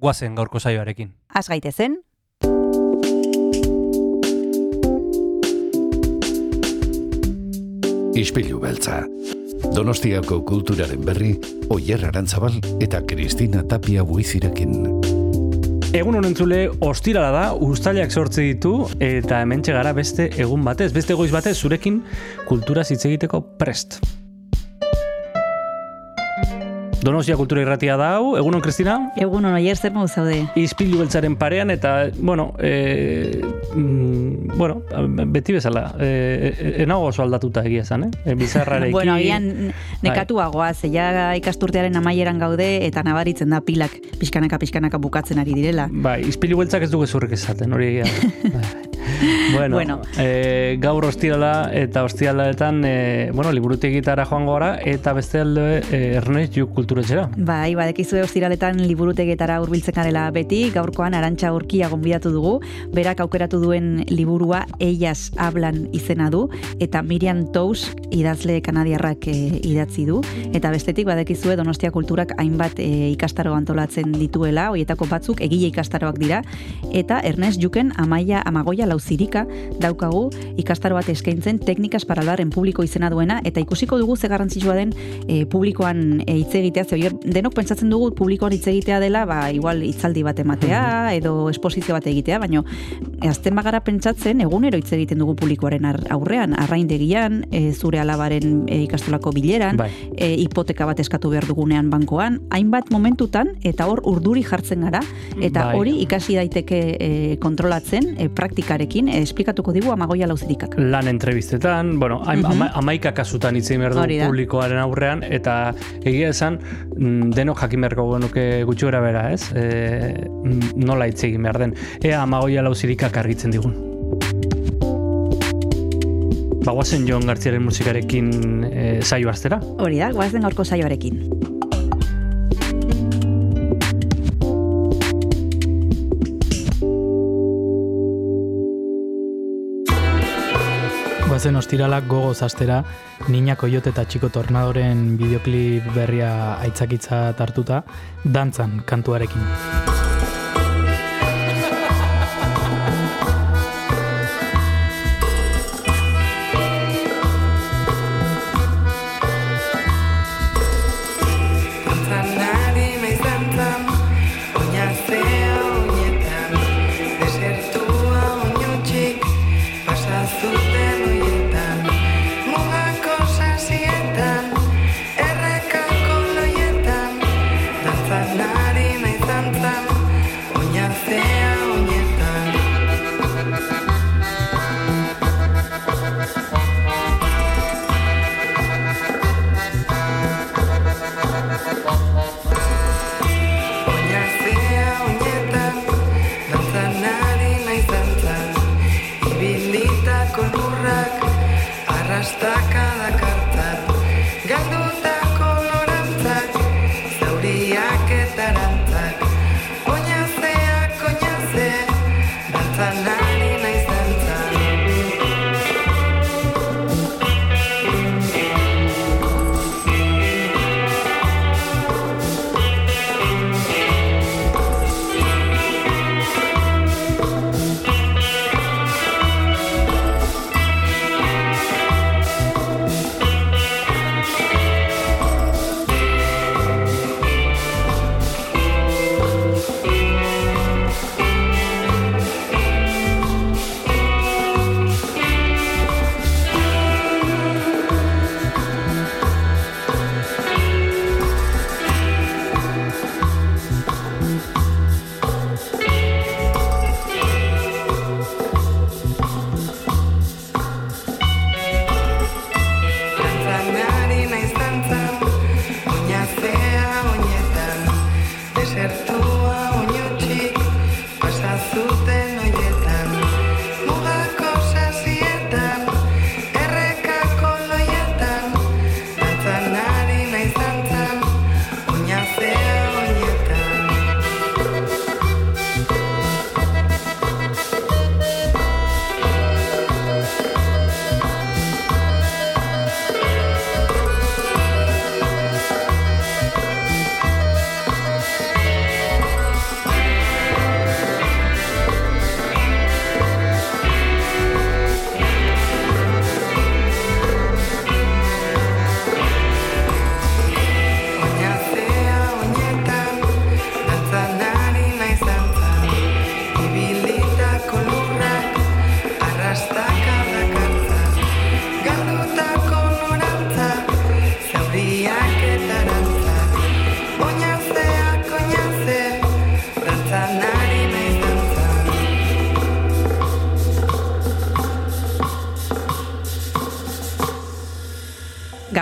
guazen gaurko saioarekin. Az gaitezen, Ispilu beltza. Donostiako kulturaren berri, Oyer Arantzabal eta Kristina Tapia buizirekin. Egun honen zule, ostirala da, ustailak sortze ditu, eta hemen gara beste egun batez, beste goiz batez, zurekin kultura hitz egiteko prest. Donostia kultura irratia da hau, egunon Kristina? egun hona jer zer modu zaude. Izpilu beltzaren parean eta, bueno, e, mm, bueno, beti bezala, e, enago oso aldatuta egia zan, eh? E, bizarrarekin. bueno, agian nekatuagoa, ze ja ikasturtearen amaieran gaude eta nabaritzen da pilak pixkanaka pixkanaka bukatzen ari direla. Bai, izpilu beltzak ez du gezurrik esaten, hori egia. bueno, Bueno. E, gaur ostirala eta ostiraletan, e, bueno, liburutegitara joango gara, eta beste alde e, Ernest Juk kulturetxera. Bai, badekizue ostiraletan liburutegietara hurbiltzen garela beti, gaurkoan arantxa urkia gonbidatu dugu, berak aukeratu duen liburua Eias hablan izena du, eta Miriam Tous idazle kanadiarrak e, idatzi du, eta bestetik badekizue Donostia Kulturak hainbat e, ikastaro antolatzen dituela, hoietako batzuk egile ikastaroak dira, eta Ernest Juken amaia amagoia lauzirika daukagu ikastaro bat eskaintzen teknikas para hablar en publiko izena duena, eta ikusiko dugu ze garrantzitsua den e, publikoan e, hitz egitea, ze oier, denok pentsatzen dugu publikoan hitz egitea dela, ba, igual hitzaldi bat ematea, edo esposizio bat egitea, baino azten bagara pentsatzen egunero hitz egiten dugu publikoaren ar- aurrean, arraindegian, e, zure alabaren e, ikastolako bileran, Bai. e, hipoteka bat eskatu behar dugunean bankoan, hainbat momentutan, eta hor urduri jartzen gara, eta Bai. hori ikasi daiteke e, kontrolatzen, e, praktikarekin, e, esplikatuko digu amagoia lauzirikak. lan entrevistetan, bueno, Mhm. ama, amaika kasutan hitz egin behar du Hori da. publikoaren aurrean, eta egia esan, mm, denok jakin beharko genuke gutxi gara bera, ez? E, mm, nola hitz egin behar den. Ea amagoia lauzirikak argitzen digun. Bagoazen Jon Gartziaren musikarekin e, saio astera. Hori da, guazen gaurko saioarekin. Goazen ostiralak gogoz astera, Niña Koyote eta Txiko Tornadoren bideoklip berria aitzakitza hartuta, dantzan kantuarekin. hasta cada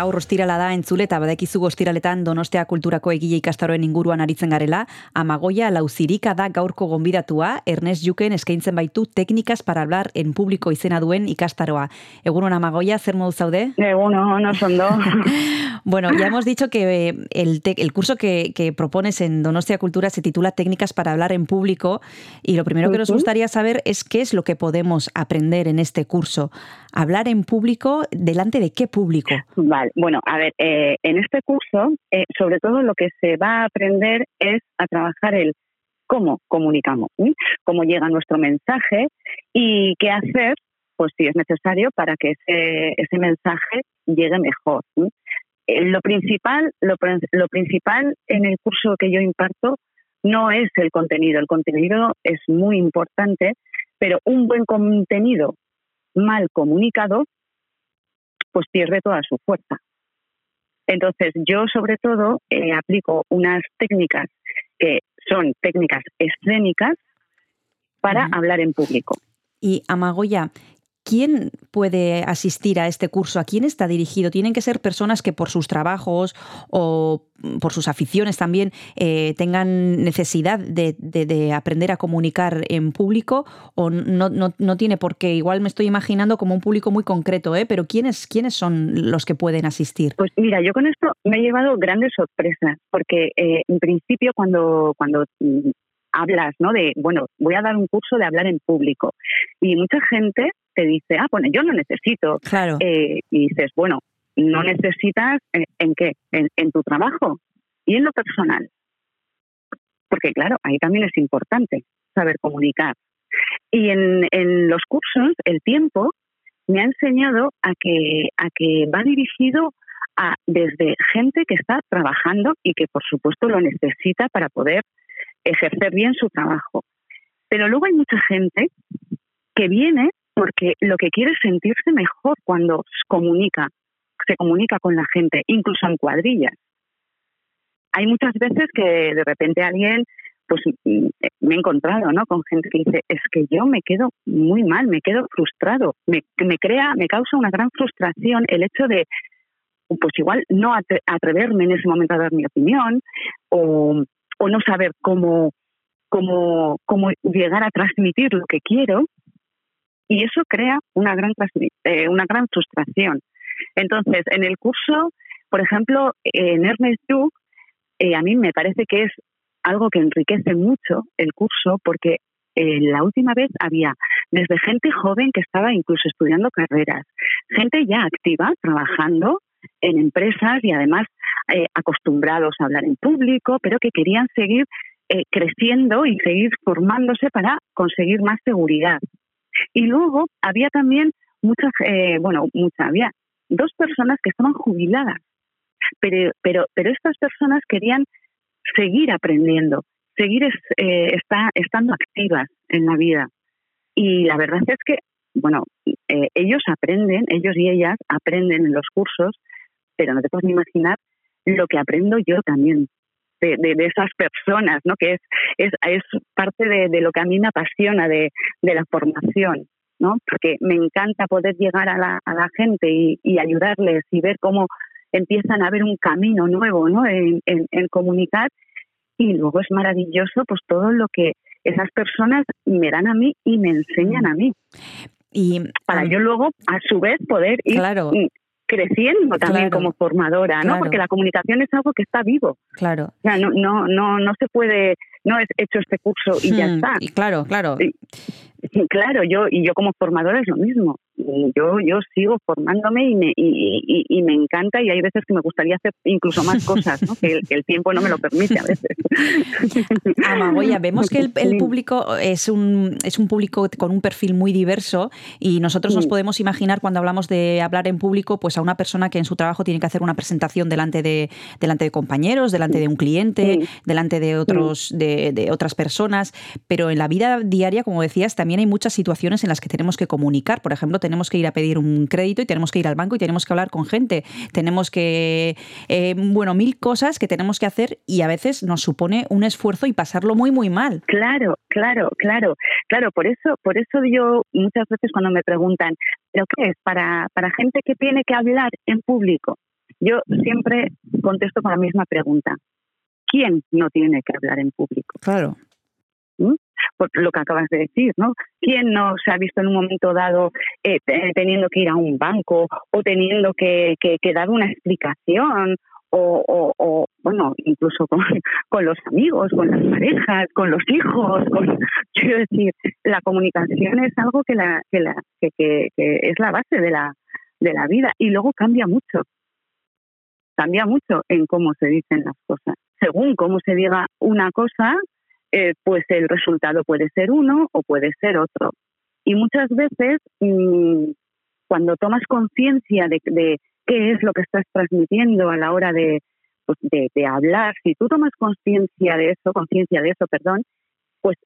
Gaur ostirala da entzule eta badakizu ostiraletan Donostia Kulturako egile ikastaroen inguruan aritzen garela, Amagoia Lauzirika da gaurko gonbidatua, Ernest Juken eskaintzen baitu Técnicas para hablar en público izena duen ikastaroa. Egunon Amagoia, zer modu zaude? Egunon, no sondo. Bueno, ya hemos dicho que el, te- el curso que, que propones en Donostia Cultura se titula Técnicas para hablar en público y lo primero que nos gustaría saber es qué es lo que podemos aprender en este curso. Hablar en público, ¿delante de qué público? Vale, bueno, a ver, eh, en este curso, eh, sobre todo lo que se va a aprender es a trabajar el cómo comunicamos, cómo llega nuestro mensaje y qué hacer, pues si es necesario, para que ese, ese mensaje llegue mejor. Eh, lo principal, lo, prin- lo principal en el curso que yo imparto no es el contenido. El contenido es muy importante, pero un buen contenido mal comunicado pues pierde toda su fuerza. Entonces, yo sobre todo eh, aplico unas técnicas que son técnicas escénicas para hablar en público. Y Amagoya, ¿quién puede asistir a este curso? ¿A quién está dirigido? ¿Tienen que ser personas que por sus trabajos o por sus aficiones también eh, tengan necesidad de, de- de aprender a comunicar en público? ¿O no, no- no tiene por qué? Igual me estoy imaginando como un público muy concreto, ¿eh? pero ¿quiénes, ¿quiénes son los que pueden asistir? Pues mira, yo con esto me he llevado grandes sorpresas, porque eh, en principio cuando, cuando mm, hablas, ¿no? De, bueno, voy a dar un curso de hablar en público, y mucha gente te dice, ah, bueno, yo no necesito, Claro. Eh, y dices, bueno, no necesitas en qué, en, en tu trabajo y en lo personal. Porque claro, ahí también es importante saber comunicar. Y en, en los cursos, el tiempo me ha enseñado a que, a que va dirigido a desde gente que está trabajando y que por supuesto lo necesita para poder ejercer bien su trabajo. Pero luego hay mucha gente que viene porque lo que quiere es sentirse mejor cuando se comunica, se comunica con la gente, incluso en cuadrillas. Hay muchas veces que de repente alguien, pues mm, me he encontrado, ¿no? Con gente que dice, es que yo me quedo muy mal, me quedo frustrado, me, me crea, me causa una gran frustración el hecho de, pues igual no atre- atreverme en ese momento a dar mi opinión o, o no saber cómo, cómo, cómo llegar a transmitir lo que quiero y eso crea una gran, eh, una gran frustración. Entonces, en el curso, por ejemplo, en Ernest Duke, eh, a mí me parece que es algo que enriquece mucho el curso porque eh, la última vez había desde gente joven que estaba incluso estudiando carreras, gente ya activa, trabajando en empresas y además eh, acostumbrados a hablar en público, pero que querían seguir eh, creciendo y seguir formándose para conseguir más seguridad. Y luego había también muchas, eh, bueno, muchas, había dos personas que estaban jubiladas, pero, pero, pero estas personas querían seguir aprendiendo, seguir es- eh, está, estando activas en la vida. Y la verdad es que, bueno, eh, ellos aprenden, ellos y ellas aprenden en los cursos, pero no te puedes ni imaginar lo que aprendo yo también de, de, de esas personas, ¿no? Que es, es, es parte de, de lo que a mí me apasiona de, la formación, ¿no? Porque me encanta poder llegar a la, a la gente y, y ayudarles y ver cómo empiezan a ver un camino nuevo, ¿no? En, en, en comunicar y luego es maravilloso pues todo lo que esas personas me dan a mí y me enseñan a mí Y para ah, yo luego a su vez poder ir Claro. mm, creciendo también Claro. como formadora, Claro. ¿no? Porque la comunicación es algo que está vivo. claro. O sea, no, no, no, no se puede, no es hecho este curso y ya Hmm, está. y claro, claro. Claro, yo y yo como formadora es lo mismo. Yo yo sigo formándome y me y, y- y me encanta y hay veces que me gustaría hacer incluso más cosas, ¿no? que, el, que el tiempo no me lo permite a veces. Amagoya, vemos que el, el público es un, es un público con un perfil muy diverso y nosotros nos podemos imaginar cuando hablamos de hablar en público, pues a una persona que en su trabajo tiene que hacer una presentación delante de, delante de compañeros, delante de un cliente, delante de, otros, de, de otras personas, pero en la vida diaria, como decías, también hay muchas situaciones en las que tenemos que comunicar. Por ejemplo, tenemos que ir a pedir un crédito y tenemos que ir al banco y tenemos que hablar con gente. Tenemos que, eh, bueno, mil cosas que tenemos que hacer y a veces nos supone un esfuerzo y pasarlo muy, muy mal. Claro, claro, claro, claro. Por eso, por eso yo muchas veces cuando me preguntan, ¿pero qué es para para gente que tiene que hablar en público? Yo siempre contesto con la misma pregunta. ¿Quién no tiene que hablar en público? Claro. Por lo que acabas de decir, ¿no? ¿Quién no se ha visto en un momento dado eh, te- teniendo que ir a un banco o teniendo que, dar una explicación o, bueno, incluso con, los amigos, con las parejas, con los hijos? Con, quiero decir, la comunicación es algo que, la, que, la, que- que es la base de la, de la vida y luego cambia mucho. Cambia mucho en cómo se dicen las cosas. Según cómo se diga una cosa, eh, pues el resultado puede ser uno o puede ser otro. Y muchas veces, mm, cuando tomas conciencia de, de qué es lo que estás transmitiendo a la hora de, pues, de, de hablar, si tú tomas conciencia de eso, conciencia de eso, perdón, pues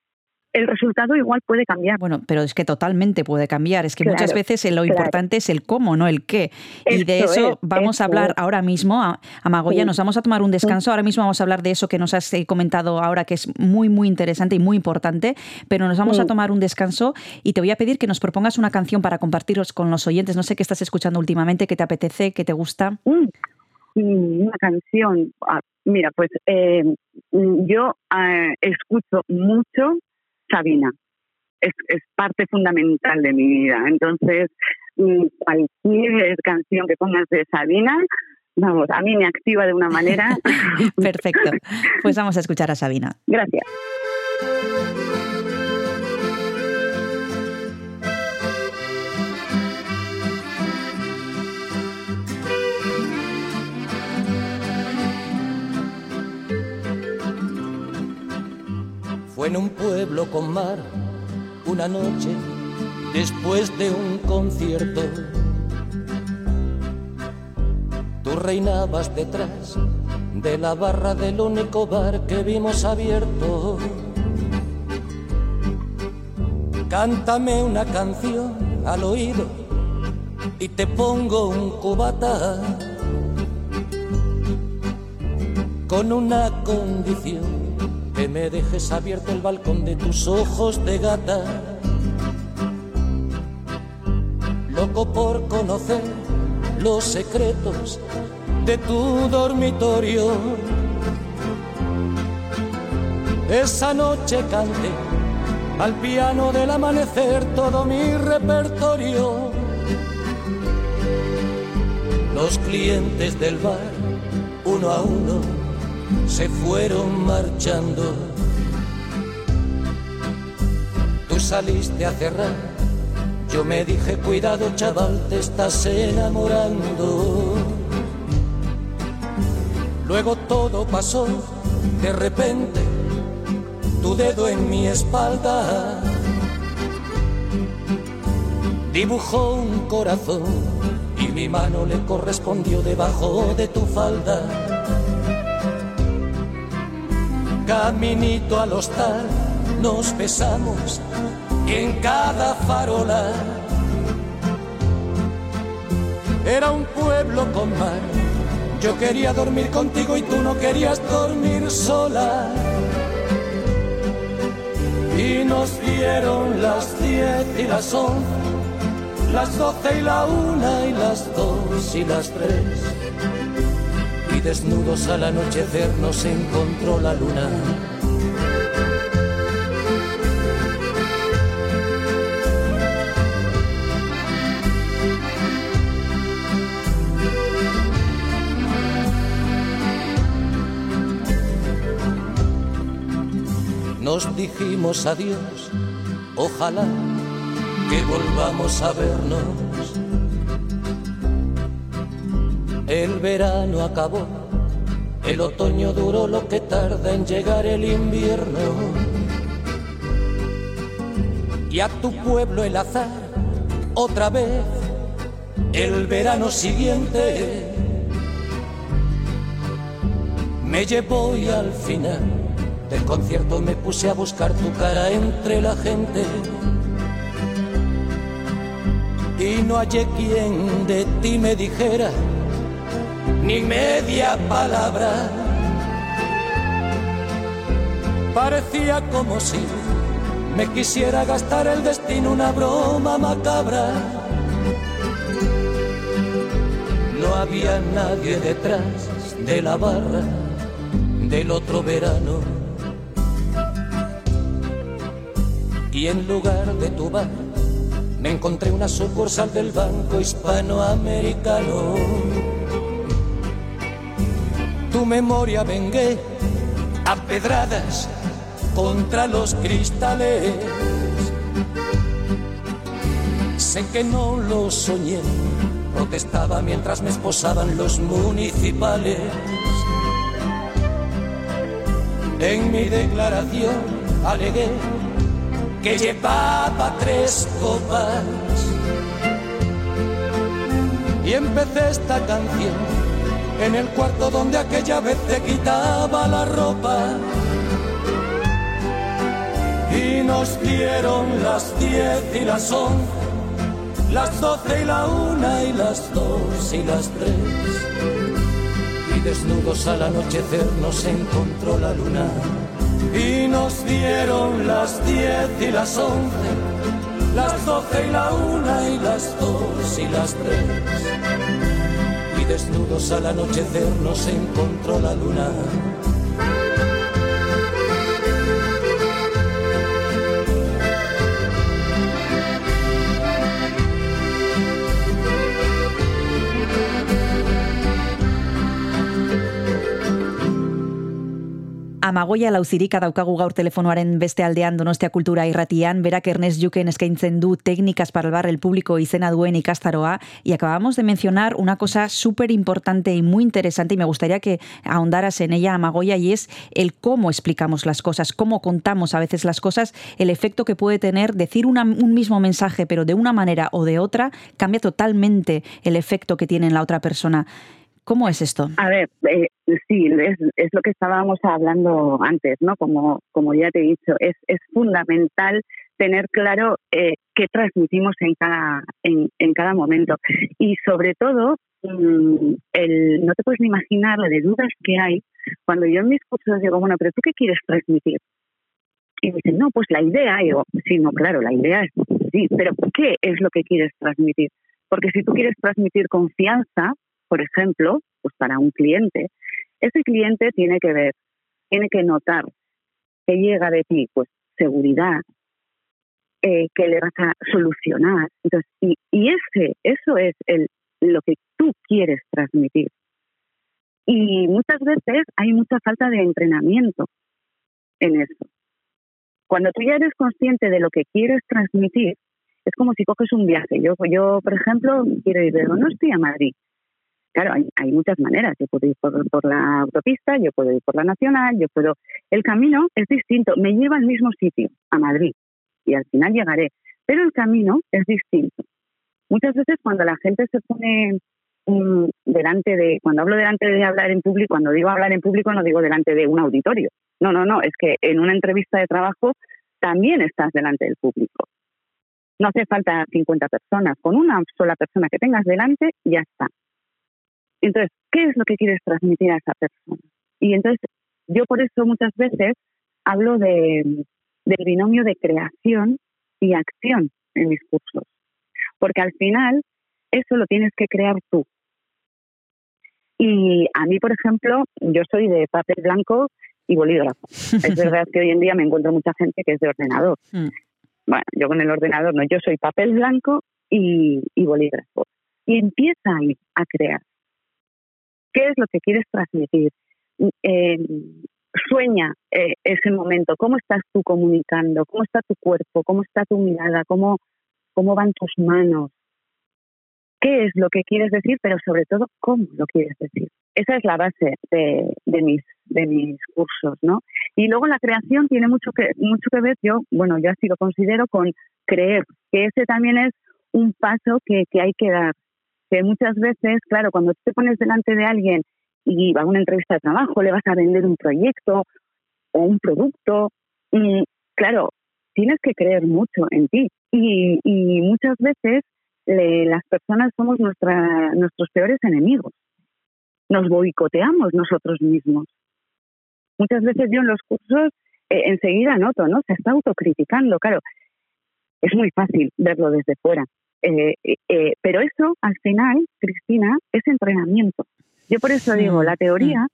el resultado igual puede cambiar. Bueno, pero es que totalmente puede cambiar. Es que Claro, muchas veces lo claro. importante es el cómo, no el qué. y de Eso eso es, vamos a hablar es. ahora mismo. A, a Magoya, Sí. nos vamos a tomar un descanso. Ahora mismo vamos a hablar de eso que nos has eh, comentado ahora, que es muy, muy interesante y muy importante. Pero nos vamos Sí. a tomar un descanso y te voy a pedir que nos propongas una canción para compartiros con los oyentes. No sé qué estás escuchando últimamente, qué te apetece, qué te gusta. Mm, mm, una canción. Ah, mira, pues eh, yo ah, escucho mucho Sabina. Es, es parte fundamental de mi vida. Entonces, mm, cualquier canción que pongas de Sabina, vamos, a mí me activa de una manera. Perfecto. Pues vamos a escuchar a Sabina. Gracias. Fue en un pueblo con mar una noche después de un concierto. Tú reinabas detrás de la barra del único bar que vimos abierto. Cántame una canción al oído y te pongo un cubata con una condición que me dejes abierto el balcón de tus ojos de gata. Loco por conocer los secretos de tu dormitorio. Esa noche canté al piano del amanecer todo mi repertorio. Los clientes del bar, uno a uno, se fueron marchando. Tú saliste a cerrar, yo me dije, cuidado chaval, te estás enamorando. Luego todo pasó, de repente, tu dedo en mi espalda dibujó un corazón y mi mano le correspondió debajo de tu falda. Caminito al hostal nos besamos en cada farola. Era un pueblo con mar. Yo quería dormir contigo y tú no querías dormir sola. Y nos dieron las diez y las once, las doce y la una y las dos y las tres. Desnudos al anochecer nos encontró la luna. Nos dijimos adiós, ojalá que volvamos a vernos. El verano acabó, el otoño duró lo que tarda en llegar el invierno. Y a tu pueblo el azar, otra vez, el verano siguiente, me llevó y al final del concierto me puse a buscar tu cara entre la gente. Y no hallé quien de ti me dijera ni media palabra. Parecía como si me quisiera gastar el destino una broma macabra. No había nadie detrás de la barra del otro verano. Y en lugar de tu bar, me encontré una sucursal del Banco Hispanoamericano. Tu memoria vengué a pedradas contra los cristales. Sé que no lo soñé, protestaba mientras me esposaban los municipales. En mi declaración alegué que llevaba tres copas. Y empecé esta canción en el cuarto donde aquella vez te quitaba la ropa. Y nos dieron las diez y las once, las doce y la una y las dos y las tres. Y desnudos al anochecer nos encontró la luna y nos dieron las diez y las once, las doce y la una y las dos y las tres. Y desnudos al anochecer nos encontró la luna. Amagoia lauzirika daukagu gaur telefonoaren beste aldean Donostia Kultura irratian, berak Ernest Juken eskaintzen Técnicas para el bar el público izena duen ikastaroa, y acabamos de mencionar una cosa súper importante y muy interesante, y me gustaría que ahondaras en ella, Amagoya, y es el cómo explicamos las cosas, cómo contamos a veces las cosas, el efecto que puede tener decir un mismo mensaje, pero de una manera o de otra, cambia totalmente el efecto que tiene en la otra persona. ¿Cómo es esto? A ver, eh, sí, es, lo que estábamos hablando antes, ¿no? Como, como ya te he dicho, es, fundamental tener claro eh, qué transmitimos en cada, en, en, cada momento. Y sobre todo, mmm, el, no te puedes ni imaginar la de dudas que hay cuando yo en mis cursos digo, bueno, pero ¿tú qué quieres transmitir? Y me dicen, no, pues la idea. Y digo, sí, no, claro, la idea es, sí, pero ¿qué es lo que quieres transmitir? Porque si tú quieres transmitir confianza, por ejemplo, pues para un cliente, ese cliente tiene que ver, tiene que notar que llega de ti, pues seguridad, eh, que le vas a solucionar. Entonces, y, ese, eso es el, lo que tú quieres transmitir. Y muchas veces hay mucha falta de entrenamiento en eso. Cuando tú ya eres consciente de lo que quieres transmitir, es como si coges un viaje. Yo, yo por ejemplo, quiero ir de Donosti a Madrid. Claro, hay, hay, muchas maneras. Yo puedo ir por, la autopista, yo puedo ir por la nacional, yo puedo. El camino es distinto, me lleva al mismo sitio, a Madrid, y al final llegaré. Pero el camino es distinto. Muchas veces cuando la gente se pone um, delante de, cuando hablo delante de hablar en público, cuando digo hablar en público no digo delante de un auditorio. No, no, no, es que en una entrevista de trabajo también estás delante del público. No hace falta 50 personas, con una sola persona que tengas delante, ya está. Entonces, ¿qué es lo que quieres transmitir a esa persona? Y entonces, yo por eso muchas veces hablo de, del binomio de creación y acción en mis cursos. Porque al final, eso lo tienes que crear tú. Y a mí, por ejemplo, yo soy de papel blanco y bolígrafo. es verdad que hoy en día me encuentro mucha gente que es de ordenador. Mm. Bueno, yo con el ordenador no, yo soy papel blanco y, y bolígrafo. Y empieza ahí a crear. ¿Qué es lo que quieres transmitir? Eh, sueña eh, ese momento. ¿Cómo estás tú comunicando? ¿Cómo está tu cuerpo? ¿Cómo está tu mirada? ¿Cómo, cómo van tus manos? ¿Qué es lo que quieres decir? Pero sobre todo, ¿cómo lo quieres decir? Esa es la base de, de mis de mis cursos, ¿no? Y luego la creación tiene mucho que mucho que ver. Yo, bueno, yo así lo considero con creer, que ese también es un paso que, que hay que dar que muchas veces, claro, cuando te pones delante de alguien y va a una entrevista de trabajo, le vas a vender un proyecto o un producto, y claro, tienes que creer mucho en ti. Y, y muchas veces le, las personas somos nuestra, nuestros peores enemigos. Nos boicoteamos nosotros mismos. Muchas veces yo en los cursos eh, enseguida noto, ¿no? Se está autocriticando, claro. Es muy fácil verlo desde fuera Eh, eh, pero eso, al final, Cristina, es entrenamiento. Yo por eso digo, la teoría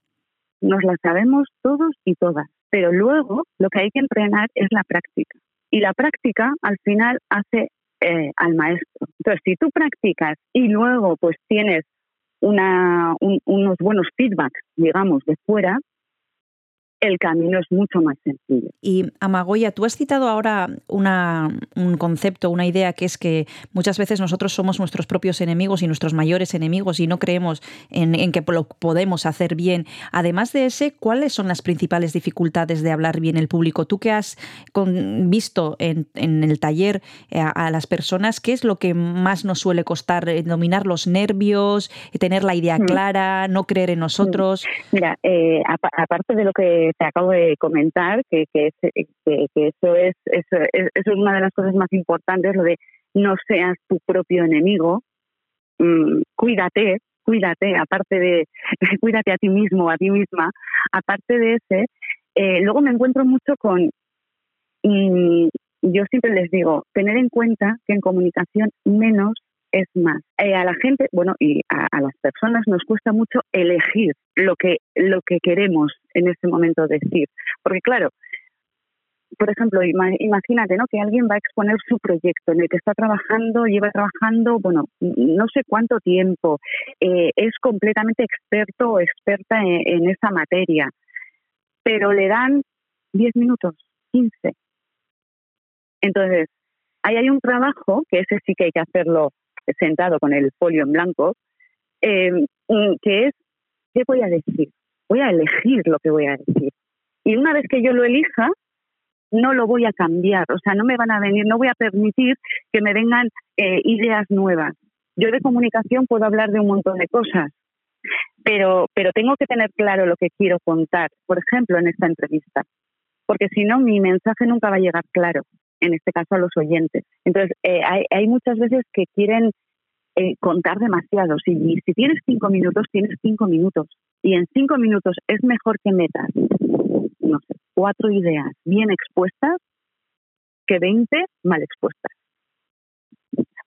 nos la sabemos todos y todas, pero luego lo que hay que entrenar es la práctica. Y la práctica, al final, hace eh, al maestro. Entonces, si tú practicas y luego pues tienes una, un- unos buenos feedbacks, digamos, de fuera, el camino es mucho más sencillo. Y Amagoya, tú has citado ahora una, un concepto, una idea que es que muchas veces nosotros somos nuestros propios enemigos y nuestros mayores enemigos y no creemos en, en que lo podemos hacer bien. Además de ese, ¿cuáles son las principales dificultades de hablar bien el público? Tú que has con- visto en, en el taller eh, a, a las personas, ¿qué es lo que más nos suele costar? Eh, Dominar los nervios, eh, tener la idea Mm. clara, no creer en nosotros. Mira, eh, apa- aparte de lo que te acabo de comentar, que, que, es, eso, es, eso es una de las cosas más importantes, lo de no seas tu propio enemigo, mm, cuídate, cuídate, aparte de, cuídate a ti mismo, a ti misma, aparte de ese, eh, luego me encuentro mucho con, mm, yo siempre les digo, tener en cuenta que en comunicación menos es más. Eh, a la gente, bueno, y a, a las personas nos cuesta mucho elegir lo que, lo que queremos en ese momento decir. Porque claro, por ejemplo, ima- imagínate ¿no? que alguien va a exponer su proyecto en el que está trabajando, lleva trabajando, bueno, no sé cuánto tiempo, eh, es completamente experto o experta en, en esa materia, pero le dan 10 minutos, 15. Entonces, ahí hay un trabajo, que ese sí que hay que hacerlo sentado con el folio en blanco, mm, que es, ¿qué voy a decir? Voy a elegir lo que voy a decir. Y una vez que yo lo elija, no lo voy a cambiar, o sea, no me van a venir, no voy a permitir que me vengan eh, ideas nuevas. Yo de comunicación puedo hablar de un montón de cosas, pero, pero tengo que tener claro lo que quiero contar, por ejemplo, en esta entrevista, porque si no, mi mensaje nunca va a llegar claro, en este caso a los oyentes. Entonces, eh, hay, hay muchas veces que quieren eh, contar demasiado. Si, tienes cinco minutos, tienes cinco minutos. Y en cinco minutos es mejor que metas, cuatro ideas bien expuestas que 20 mal expuestas.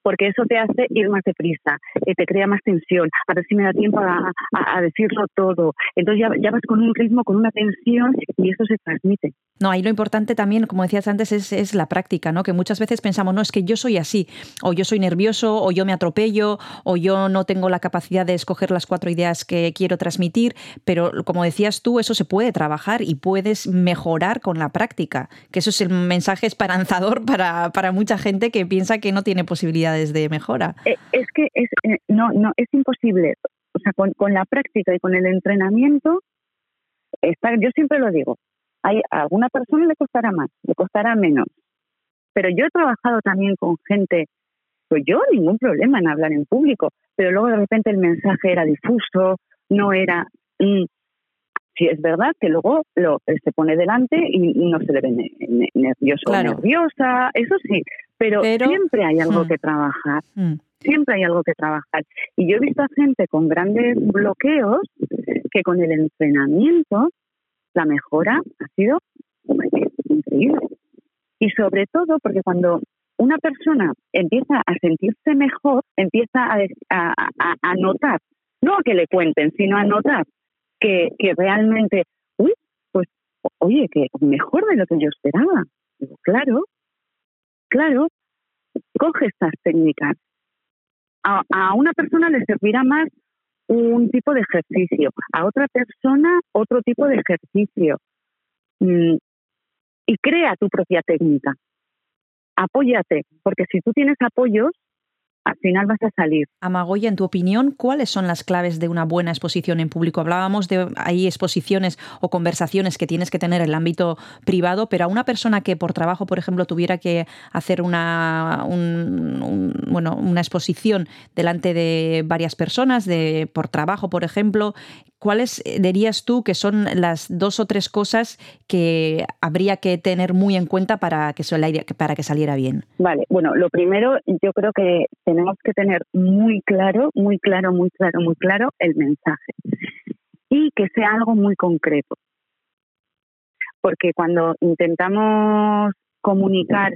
Porque eso te hace ir más deprisa, eh, te crea más tensión, a ver si me da tiempo a decirlo todo. Entonces ya, ya vas con un ritmo, con una tensión y eso se transmite. No, ahí lo importante también, como decías antes, es, es la práctica, ¿no? Que muchas veces pensamos, no, es que yo soy así, o yo soy nervioso, o yo me atropello, o yo no tengo la capacidad de escoger las cuatro ideas que quiero transmitir, pero como decías tú, eso se puede trabajar y puedes mejorar con la práctica, que eso es el mensaje esperanzador para, para mucha gente que piensa que no tiene posibilidades de mejora. Eh, es que es, eh, no, no, es imposible. O sea, con, con la práctica y con el entrenamiento, está, yo siempre lo digo, hay, a alguna persona le costará más, le costará menos. Pero yo he trabajado también con gente, pues yo ningún problema en hablar en público, pero luego de repente el mensaje era difuso, no era... mm, Sí, es verdad que luego lo, eh, se pone delante y no se le ve ne- ne- nervioso o nerviosa, eso sí, pero, Pero, siempre hay algo mm. que trabajar Mm. siempre hay algo que trabajar. Y yo he visto a gente con grandes bloqueos que con el entrenamiento la mejora ha sido increíble. Y sobre todo porque cuando una persona empieza a sentirse mejor, empieza a, a, a- a notar, no a que le cuenten, sino a notar que, que realmente, uy, pues oye, que mejor de lo que yo esperaba. Digo, claro, claro, coge estas técnicas a, a una persona le servirá más un tipo de ejercicio, a otra persona otro tipo de ejercicio. Mm, y crea tu propia técnica. Apóyate, porque si tú tienes apoyos, al final vas a salir. Amagoya, en tu opinión, ¿cuáles son las claves de una buena exposición en público? Hablábamos de hay exposiciones o conversaciones que tienes que tener en el ámbito privado, pero a una persona que por trabajo, por ejemplo, tuviera que hacer una, un- un- bueno, una exposición delante de varias personas, de, por trabajo, por ejemplo, ¿cuáles eh, dirías tú que son las dos o tres cosas que habría que tener muy en cuenta para que, para que saliera bien? Vale, bueno, lo primero, yo creo que tenemos que tener muy claro, muy claro, muy claro, muy claro el mensaje y que sea algo muy concreto. Porque cuando intentamos comunicar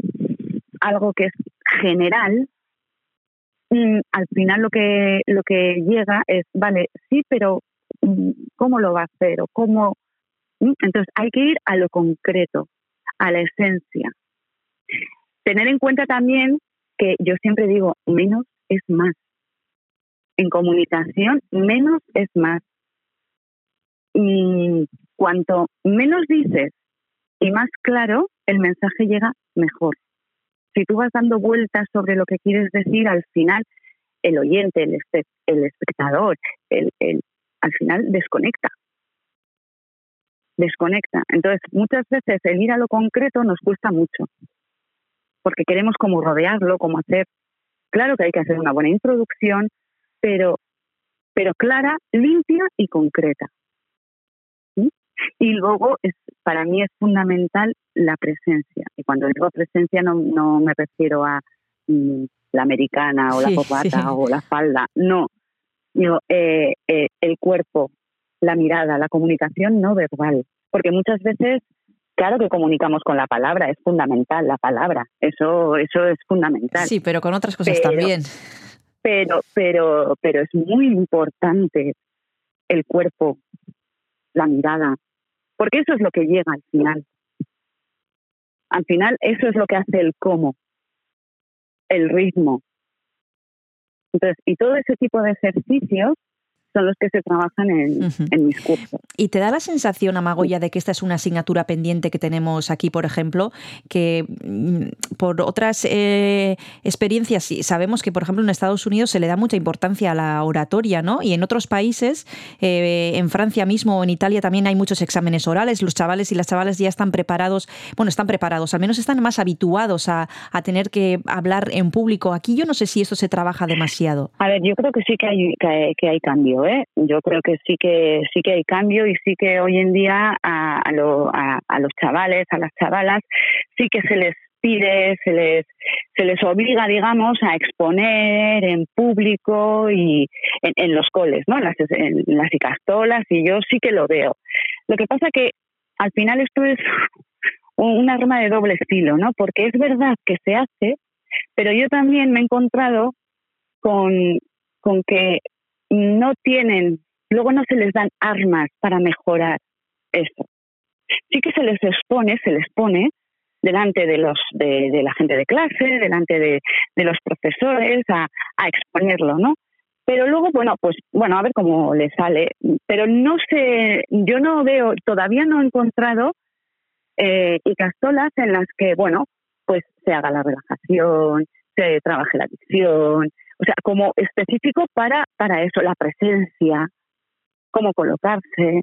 algo que es general, mm, al final lo que, lo que llega es, vale, sí, pero ¿cómo lo va a hacer? o cómo. Entonces hay que ir a lo concreto, a la esencia. Tener en cuenta también que yo siempre digo, menos es más. En comunicación, menos es más. Y cuanto menos dices y más claro, el mensaje llega mejor. Si tú vas dando vueltas sobre lo que quieres decir, al final el oyente, el, espectador, el, al final desconecta desconecta. Entonces, muchas veces el ir a lo concreto nos cuesta mucho, porque queremos como rodearlo, como hacer, claro que hay que hacer una buena introducción, pero, pero clara, limpia y concreta. Y luego, es, para mí es fundamental la presencia. Y cuando digo presencia no, no me refiero a mm, la americana o la corbata o la falda, no. Eh, eh, el cuerpo, la mirada, la comunicación no verbal. Porque muchas veces, claro que comunicamos con la palabra, es fundamental la palabra, eso, eso es fundamental. Sí, pero con otras cosas también. Pero, pero, pero es muy importante el cuerpo, la mirada, porque eso es lo que llega al final. Al final, eso es lo que hace el cómo, el ritmo. Entonces, y todo ese tipo de ejercicios son los que se trabajan en, mis cursos. ¿Y te da la sensación, Amagoya, de que esta es una asignatura pendiente que tenemos aquí, por ejemplo, que mm, por otras eh, experiencias sabemos que, por ejemplo, en Estados Unidos se le da mucha importancia a la oratoria, ¿no? Y en otros países, eh, en Francia mismo o en Italia también hay muchos exámenes orales, los chavales y las chavales ya están preparados, bueno, están preparados, al menos están más habituados a, tener que hablar en público. Aquí yo no sé si esto se trabaja demasiado. A ver, yo creo que sí que hay, que hay cambio. ¿Eh? Yo creo que sí que sí que hay cambio y sí que hoy en día a, los chavales, a las chavalas, sí que se les pide, se les se les obliga, digamos, a exponer en público y en, los coles, ¿no? Las, en las icastolas y yo sí que lo veo. Lo que pasa que al final esto es un arma de doble estilo, ¿no? Porque es verdad que se hace, pero yo también me he encontrado con, con que no tienen, luego no se les dan armas para mejorar eso. Sí que se les expone, se les pone delante de los de, la gente de clase, delante de, los profesores a, exponerlo, ¿no? Pero luego, bueno, pues bueno, a ver cómo le sale. Pero no sé, yo no veo, todavía no he encontrado eh, y castolas en las que, bueno, pues se haga la relajación, se trabaje la dicción, o sea, como específico para, para eso, la presencia, cómo colocarse.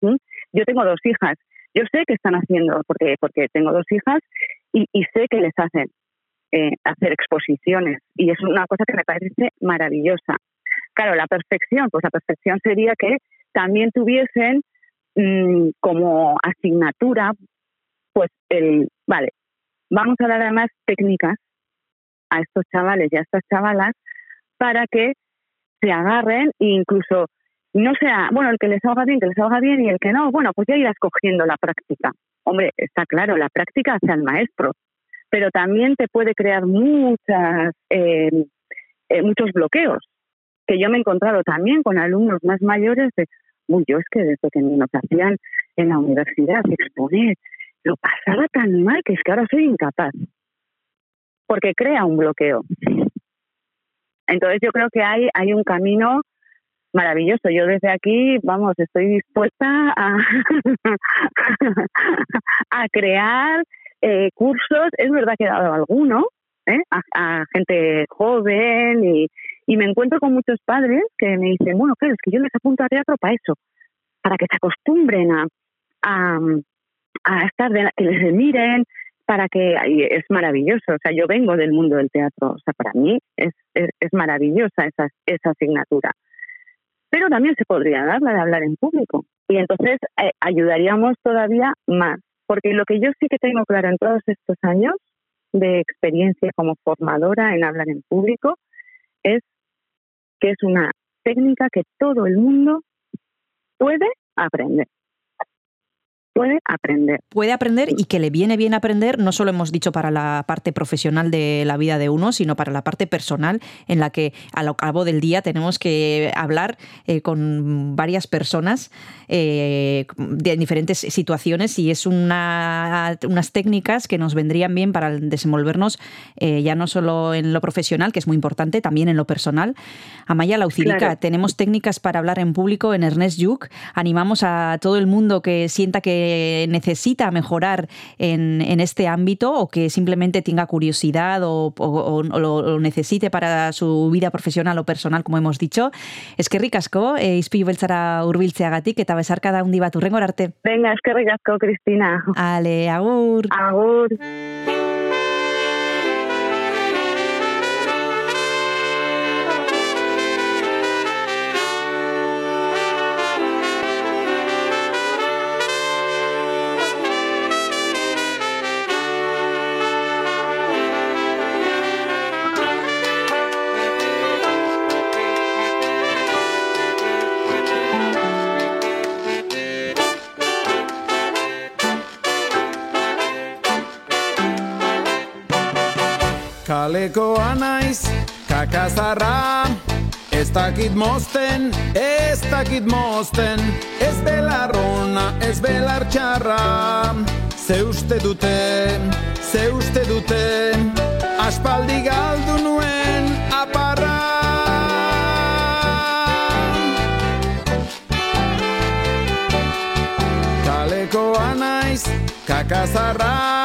Yo tengo dos hijas, yo sé que están haciendo, porque, porque tengo dos hijas y, sé que les hacen eh, hacer exposiciones y es una cosa que me parece maravillosa. Claro, la perfección, pues la perfección sería que también tuviesen mm, como asignatura, pues el, vale, vamos a dar además técnicas a estos chavales y a estas chavalas para que se agarren e incluso no sea, bueno, el que les haga bien, que les haga bien y el que no, bueno, pues ya irás cogiendo la práctica. Hombre, está claro, la práctica hace al maestro, pero también te puede crear muchas, eh, eh, muchos bloqueos, que yo me he encontrado también con alumnos más mayores de, uy, yo es que desde que nos hacían en la universidad exponer, lo pasaba tan mal que es que ahora soy incapaz porque crea un bloqueo. Entonces yo creo que hay, hay un camino maravilloso. Yo desde aquí, vamos, estoy dispuesta a, a crear eh, cursos. Es verdad que he dado alguno ¿eh? a, gente joven y, y, me encuentro con muchos padres que me dicen, bueno, claro, es que yo les apunto a teatro para eso, para que se acostumbren a, a, a estar, de, que les miren, para que es maravilloso. O sea, yo vengo del mundo del teatro. O sea, para mí es, es, maravillosa esa, esa asignatura. Pero también se podría dar la de hablar en público. Y entonces eh, ayudaríamos todavía más. Porque lo que yo sí que tengo claro en todos estos años de experiencia como formadora en hablar en público es que es una técnica que todo el mundo puede aprender. Puede aprender. Puede aprender y que le viene bien aprender, no solo hemos dicho para la parte profesional de la vida de uno, sino para la parte personal, en la que al cabo del día tenemos que hablar eh, con varias personas eh, de diferentes situaciones y es una, unas técnicas que nos vendrían bien para desenvolvernos eh, ya no solo en lo profesional, que es muy importante, también en lo personal. Amaya Laucirica, Claro. tenemos técnicas para hablar en público en Ernest Lluch. Animamos a todo el mundo que sienta que necesita mejorar en, en este ámbito o que simplemente tenga curiosidad o, o- o- o lo, lo necesite para su vida profesional o personal, como hemos dicho. Es que ricasco, e, izpilu beltzara urbiltzeagatik eta besarkada handi bat urrengor arte. Venga, eskerrik asko, Cristina. Ale, agur! Agur. Kalekoa naiz, kakazarra Ez dakit mozten, ez dakit mozten Ez belarrona, ez belar txarra. Ze uste dute, ze uste dute Aspaldi galdu nuen aparra. Kalekoa naiz, kakazarra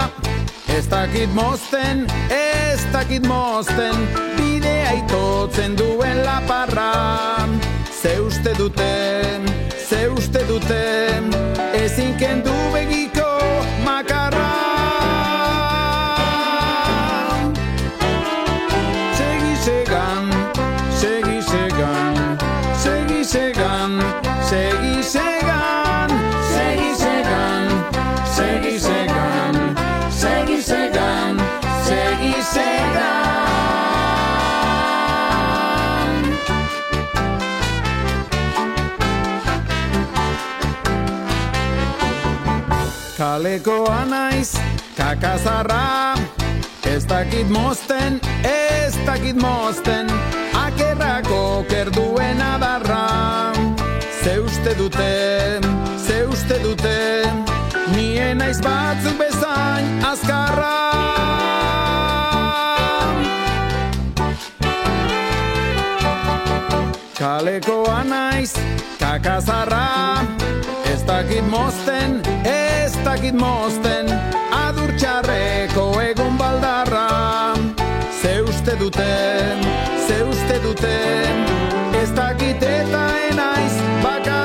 Ez dakit mozten, ez dakit mozten Bidea itotzen duen laparra. Ze uste dute, ze uste dute Ezin kendu begiko Kalekoa naiz, kakazarra. Ez dakit mozten, ez dakit mozten Akerrako kerduen adarra. Ze uste dute, ze uste dute Nien naiz batzuk bezain azkarra. Kalekoa naiz, kakazarra. Ez dakit mozten, dakit mozten Adur txarreko egun baldarra. Ze uste dute, ze uste dute Ez dakit eta enaiz bakarra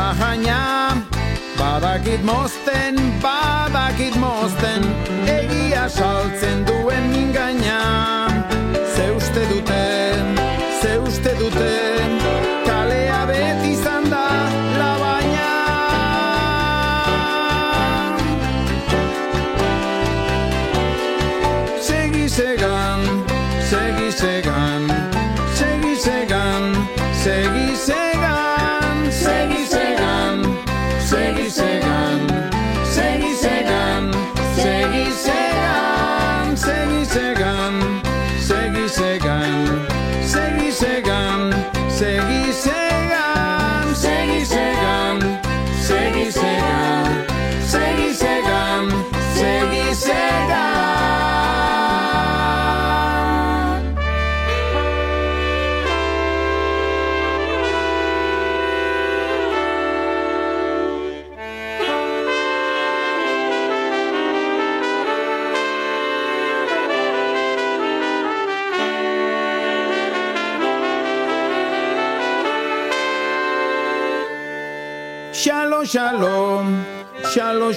ala jaina, badakit mozten, badakit mozten, egia saltzen duen mingaina.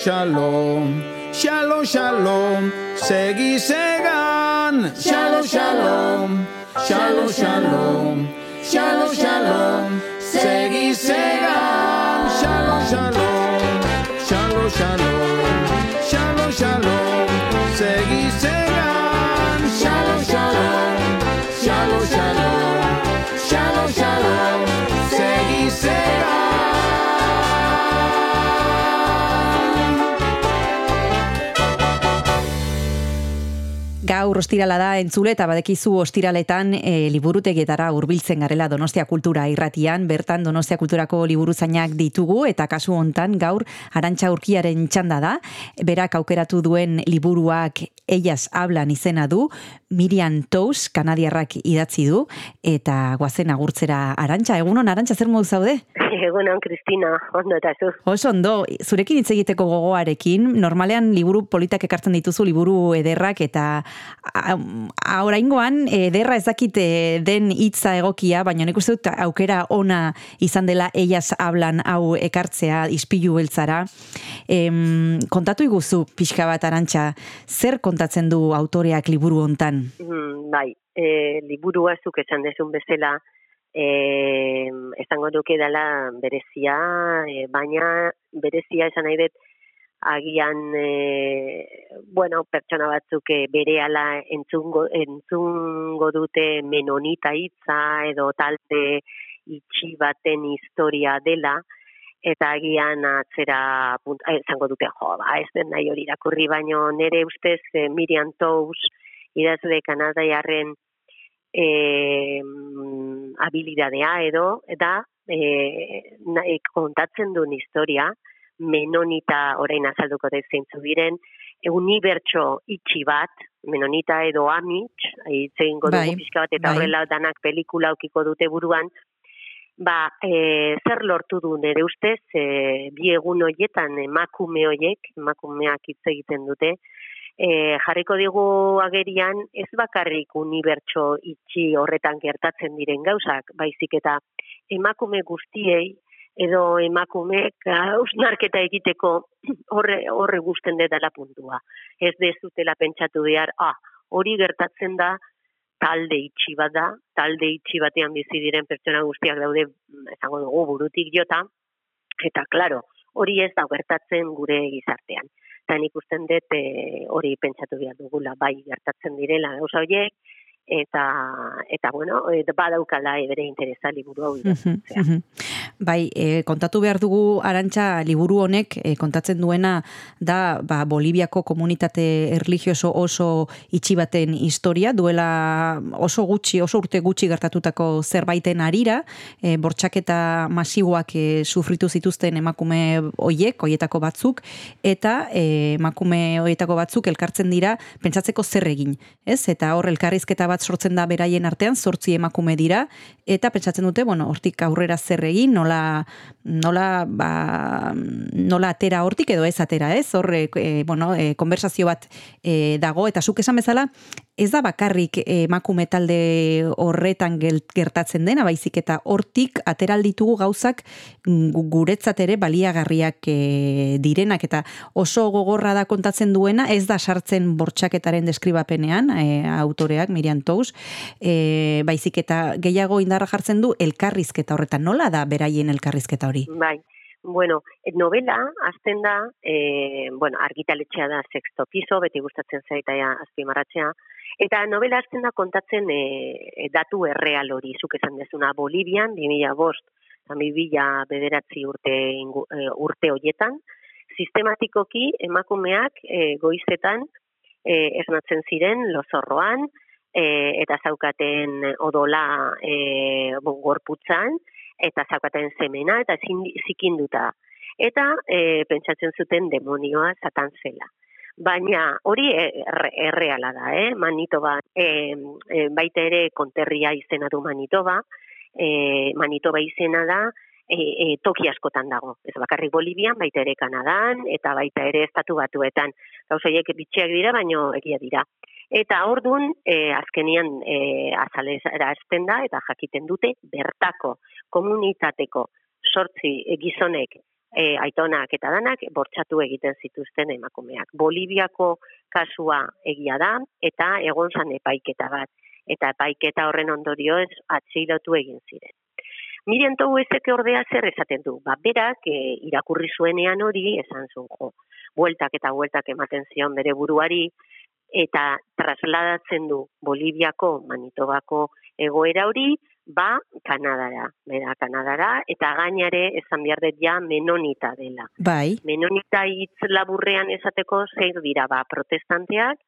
Shalom, shalom, shalom, shalom. Shalom, shalom, segi segan. Shalom, shalom, shalom, shalom, shalom, Gaur ostirala da entzule eta badekizu ostiraletan e, liburutegietara hurbiltzen garela Donostia Kultura irratian, bertan Donostia Kulturako liburuzainak ditugu eta kasu hontan gaur Arantxa Urkiaren txanda da, berak aukeratu duen liburuak Ellas hablan izena du, Miriam Tous kanadiarrak idatzi du eta guazen agurtzera. Arantxa, egunon Arantxa zer modu zaude? Egunon, Kristina, ondo eta zu. Oso ondo, zurekin hitz egiteko gogoarekin, normalean liburu politak ekartzen dituzu liburu ederrak eta a- oraingoan ederra ez dakit eh, den hitza egokia, baina nik uste dut aukera ona izan dela ellas hablan hau ekartzea ispilu beltzara. Em, kontatu iguzu pixka bat arantxa, zer kontatzen du autoreak liburu hontan? Mm, bai, e, liburua zuk esan desun bezala, e, esango duke dela berezia, e, baina berezia esan nahi dut, agian, e, bueno, pertsona batzuk e, berehala entzungo, entzungo dute menonita hitza edo talde itxi baten historia dela, eta agian atzera esango dute, jo, ba, ez den nahi hori irakurri, baino nire ustez eh, Miriam Tous idazle kanadaiarren mm, habilidadea edo, eta eh, nahi, kontatzen duen historia, menonita orain azalduko da zeintzu diren, e, unibertso itxi bat, menonita edo amits, itzen godu Bai, pixka bat, eta bai. horrela danak pelikula ukiko dute buruan, ba, e, zer lortu du nire ustez, e, bi egun hoietan emakume hoiek, emakumeak hitz egiten dute, e, jarriko digu agerian ez bakarrik unibertso itxi horretan gertatzen diren gauzak, baizik eta emakume guztiei edo emakumeek hausnarketa egiteko horre, horre gusten dela puntua. Ez dezutela pentsatu behar, ah, hori gertatzen da talde itxi bat da, talde itxi batean bizi diren pertsona guztiak daude, mm, esango dugu, burutik jota, eta claro, hori ez da gertatzen gure gizartean. Eta nik usten dut eh, hori pentsatu behar dugula, bai gertatzen direla. Gauza horiek, eta, eta bueno, eh, badaukala bere interesa liburu hau idaztea. Bai, e, kontatu behar dugu arantxa liburu honek e, kontatzen duena da ba, Boliviako komunitate erligioso oso itxi baten historia, duela oso gutxi, oso urte gutxi gertatutako zerbaiten arira, e, bortxaketa masiboak e, sufritu zituzten emakume hoiek, hoietako batzuk, eta e, emakume hoietako batzuk elkartzen dira pentsatzeko zer egin, ez? Eta hor elkarrizketa bat sortzen da beraien artean, zortzi emakume dira, eta pentsatzen dute, bueno, hortik aurrera zer egin, nola, nola, ba, nola atera hortik edo ez atera, ez? Hor, e, e, bueno, e, konversazio bat e, dago, eta zuk esan bezala, ez da bakarrik emakume talde horretan gertatzen dena, baizik eta hortik ateralditugu gauzak gu- guretzat ere baliagarriak e, direnak. Eta oso gogorra da kontatzen duena, ez da sartzen bortxaketaren deskribapenean, e, autoreak, Miriam Tous, e, baizik eta gehiago indarra jartzen du elkarrizketa horretan, nola da beraien elkarrizketa hori? Bai, bueno, novela azten da, e, bueno, argitaletxea da sexto piso, beti gustatzen zaitaia azpimarratzea, eta novela azten da kontatzen e, datu erreal hori, zuk esan dezuna Bolivian, 2000 bost, eta 2000 bederatzi urte, ingu, e, urte hoietan, sistematikoki emakumeak e, goizetan e, esnatzen ziren lozorroan, e, eta zaukaten odola e, gorputzan, eta zaukaten semena, eta zikinduta. Eta e, pentsatzen zuten demonioa satan zela. Baina hori erre- erreala da, eh? Manitoba, e, e, baita ere konterria izena du Manitoba, e, Manitoba izena da, e, e, toki askotan dago. Ez bakarrik Bolivian, baita ere Kanadan, eta baita ere estatu batuetan. Gauzaiek bitxeak dira, baino egia dira. Eta ordun e, azkenian e, azalera azten da, eta jakiten dute bertako komunitateko sortzi e, gizonek e, aitonak eta danak bortxatu egiten zituzten emakumeak. Boliviako kasua egia da eta egon zan epaiketa bat eta epaiketa horren ondorioz atxilotu egin ziren. Miriam Tou ezeke ordea zer esaten du. Ba, berak e, irakurri zuenean hori esan zuen jo. Bueltak eta bueltak ematen zion bere buruari eta trasladatzen du Boliviako, Manitobako egoera hori, ba Kanadara, bera Kanadara, eta gainare esan behar dut ja menonita dela. Bai. Menonita hitz laburrean esateko zeir dira, ba, protestanteak,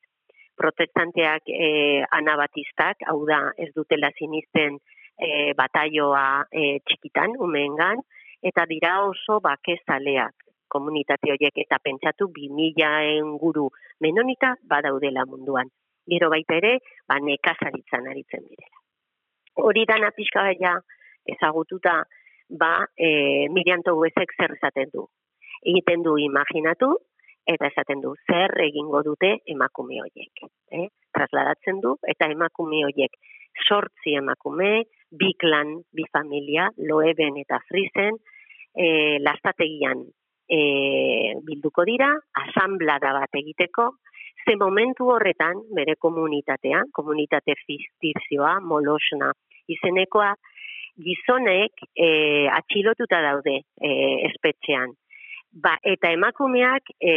protestanteak e, anabatistak, hau da ez dutela sinisten e, bataioa e, txikitan, umeengan, eta dira oso bakezaleak komunitate horiek eta pentsatu 2000 enguru menonita badaudela munduan. Gero baita ere, ba nekazaritzan aritzen direla. Hori dana pixka baina ezagututa, ba e, Miriam Toguezek zer esaten du. Egiten du imaginatu, eta esaten du zer egingo dute emakume horiek. Eh? Trasladatzen du, eta emakume horiek sortzi emakume, bi klan, bi familia, loeben eta frisen, e, lastategian e, bilduko dira, asamblada bat egiteko, ze momentu horretan, bere komunitatea, komunitate fistizioa, molosna izenekoa, gizonek e, atxilotuta daude e, espetxean. Ba, eta emakumeak e,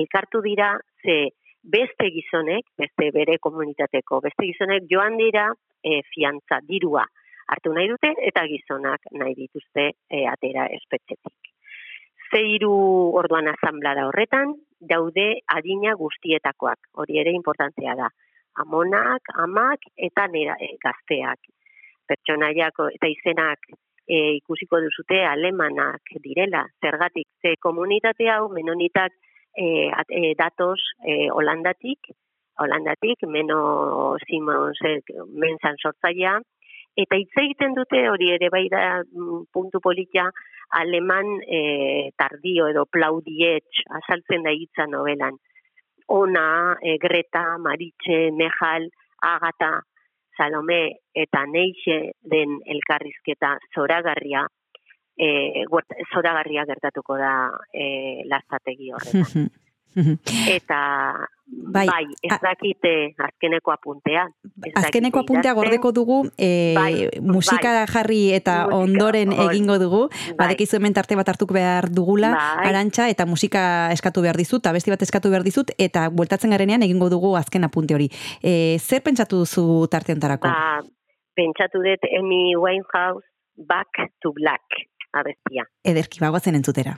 elkartu dira ze beste gizonek, beste bere komunitateko, beste gizonek joan dira e, fiantza dirua hartu nahi dute eta gizonak nahi dituzte e, atera espetxetik. Zeiru orduan asamblada horretan, daude adina guztietakoak, hori ere importantzia da. Amonak, amak eta nera, e, gazteak. Pertsonaiak eta izenak e, ikusiko duzute alemanak direla. Zergatik, ze komunitate hau menonitak e, e, datos e, holandatik, holandatik, meno Simonsek mensan sortzaia, eta hitz egiten dute hori ere bai da mm, puntu politia aleman e, tardio edo plaudietx azaltzen da hitza novelan. Ona, e, Greta, Maritxe, Mejal, Agata, Salome eta Neixe den elkarrizketa zoragarria, e, zoragarria gertatuko da e, lastategi horretan. eta bai, bai ez dakite azkeneko apuntea. Ez azkeneko apuntea gordeko dugu, e, bai, musika bai, jarri eta musika, ondoren or, egingo dugu, bai. badekizu hemen tarte bat hartuk behar dugula, bai. arantxa, eta musika eskatu behar dizut, abesti bat eskatu behar dizut, eta bueltatzen garenean egingo dugu azken apunte hori. E, zer pentsatu duzu tarte ontarako? Ba, pentsatu dut Amy Winehouse, Back to Black, abestia. Ederki, bagoazen entzutera.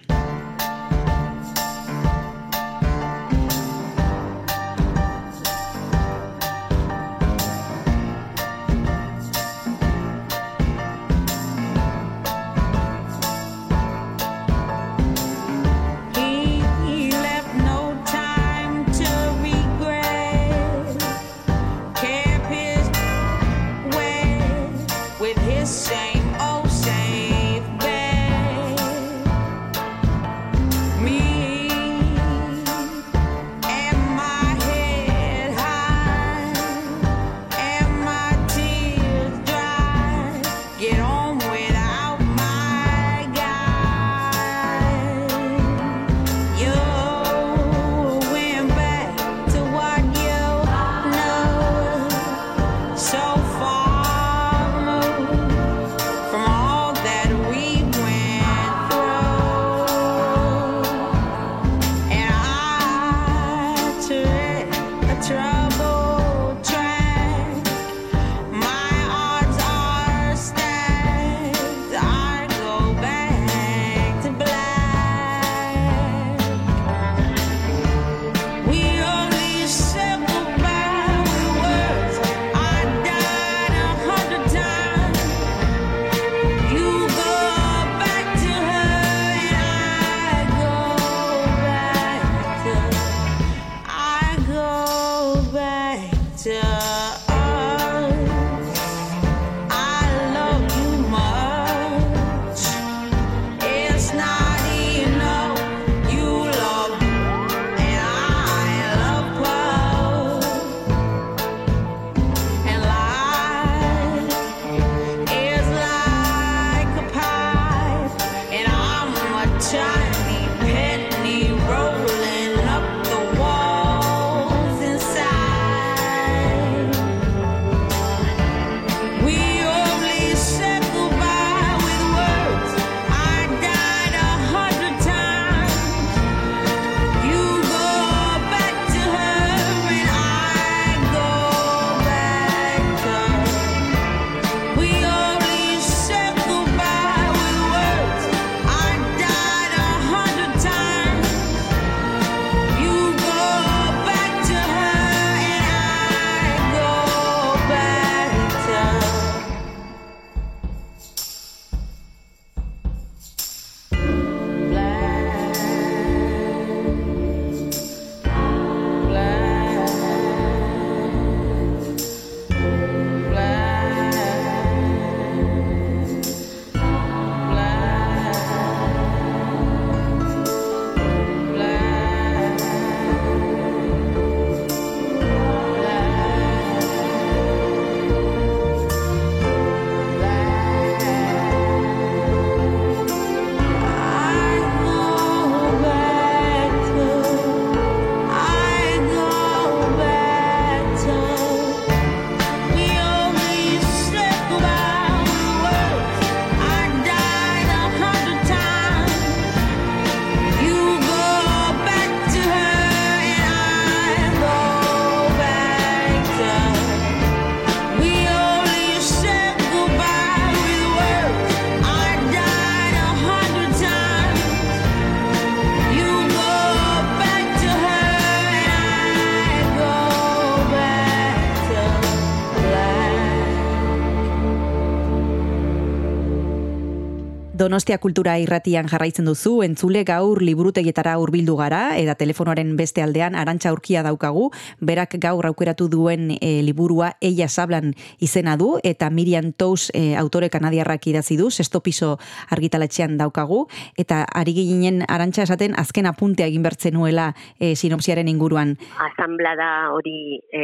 Donostia kultura irratian jarraitzen duzu, entzule gaur liburutegietara hurbildu gara, eta telefonoaren beste aldean arantxa urkia daukagu, berak gaur aukeratu duen e, liburua Eia Sablan izena du, eta Miriam Tous e, autore kanadiarrak idazi du, sesto piso argitaletxean daukagu, eta ari ginen arantxa esaten azken apuntea egin bertzen nuela e, sinopsiaren inguruan. asamblada hori e,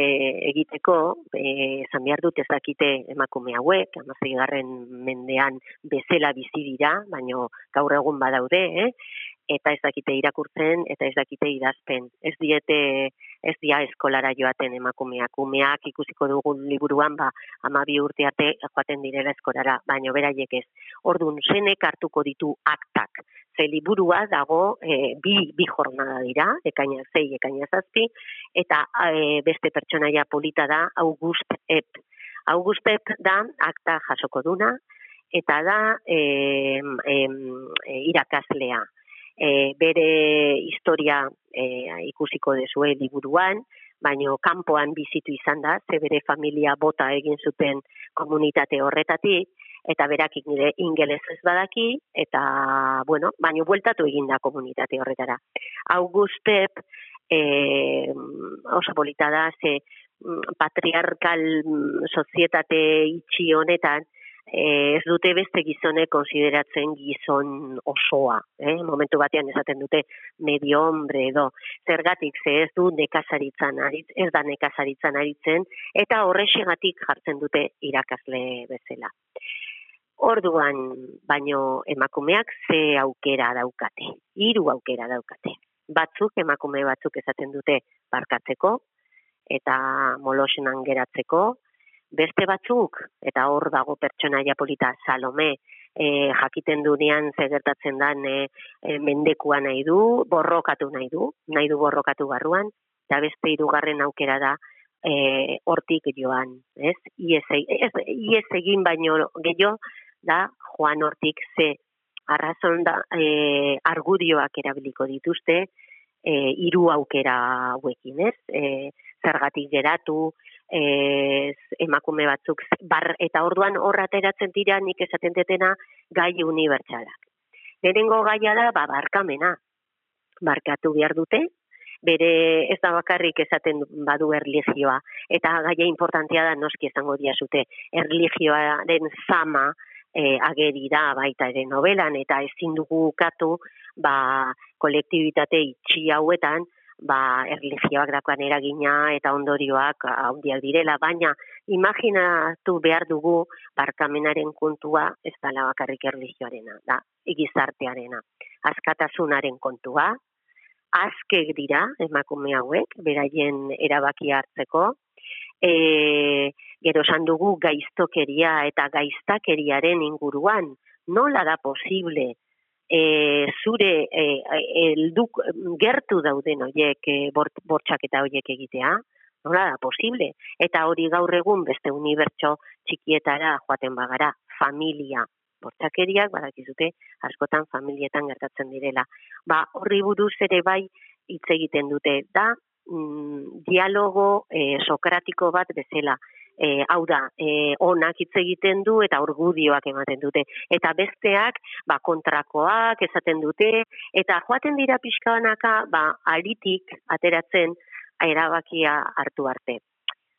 egiteko, e, esan behar dut ez dakite emakume hauek, amazeigarren mendean bezala bizi dira, baino gaur egun badaude, eh? eta ez dakite irakurtzen, eta ez dakite idazten. Ez diete, ez dia eskolara joaten emakumeak. Umeak ikusiko dugun liburuan, ba, ama bi urte arte joaten direla eskolara, baino beraiek ez. Orduan, zenek hartuko ditu aktak. Ze liburua dago e, bi, bi jornada dira, ekaina zei, ekaina zazpi, eta e, beste pertsonaia polita da August Epp. August Epp da akta jasoko duna, eta da e, e, irakaslea. E, bere historia e, ikusiko dezue liburuan, baino kanpoan bizitu izan da, ze bere familia bota egin zuten komunitate horretatik, eta berak nire ingeles ez badaki, eta, bueno, baino bueltatu egin da komunitate horretara. August Pep, e, oso polita da, ze mm, patriarkal mm, sozietate itxi honetan, ez dute beste gizone konsideratzen gizon osoa. Eh? Momentu batean esaten dute medio hombre edo. Zergatik ze ez du nekazaritzan aritz, ez da nekazaritzan aritzen, eta horrexegatik jartzen dute irakasle bezala. Orduan, baino emakumeak ze aukera daukate, hiru aukera daukate. Batzuk, emakume batzuk esaten dute barkatzeko, eta molosenan geratzeko, beste batzuk, eta hor dago pertsonaia polita Salome, e, jakiten dunean zegertatzen dan e, e, mendekua nahi du, borrokatu nahi du, nahi du borrokatu barruan, eta beste hirugarren aukera da e, hortik joan, ez? Iez, ez, iez egin baino gehiago da joan hortik ze arrazon da e, argudioak erabiliko dituzte, e, hiru aukera hauekin, ez? E, zergatik geratu, ez, emakume batzuk, bar, eta orduan horra ateratzen dira nik esaten detena gai unibertsalak. Lehenengo gaia da, ba, barkamena, barkatu behar dute, bere ez da bakarrik esaten badu erligioa, eta gaia importantia da noski esango diazute, erligioaren zama e, ageri da baita ere novelan, eta ezin dugu katu ba, kolektibitate itxi hauetan, ba, erligioak dakoan eragina eta ondorioak handiak direla, baina imaginatu behar dugu barkamenaren kontua ez dala bakarrik erligioarena, da, igizartearena. Azkatasunaren kontua, azkek dira emakume hauek, beraien erabaki hartzeko, e, gero esan dugu gaiztokeria eta gaiztakeriaren inguruan, nola da posible e, zure e, elduk gertu dauden horiek e, bortxak eta horiek egitea, nola da posible? Eta hori gaur egun beste unibertso txikietara joaten bagara, familia, bortxakeriak, badakizute, askotan familietan gertatzen direla. Ba, horri buruz ere bai hitz egiten dute, da, mm, dialogo e, sokratiko bat bezala, e, hau da, e, onak hitz egiten du eta orgudioak ematen dute. Eta besteak, ba, kontrakoak esaten dute, eta joaten dira pixkabanaka, ba, aritik ateratzen erabakia hartu arte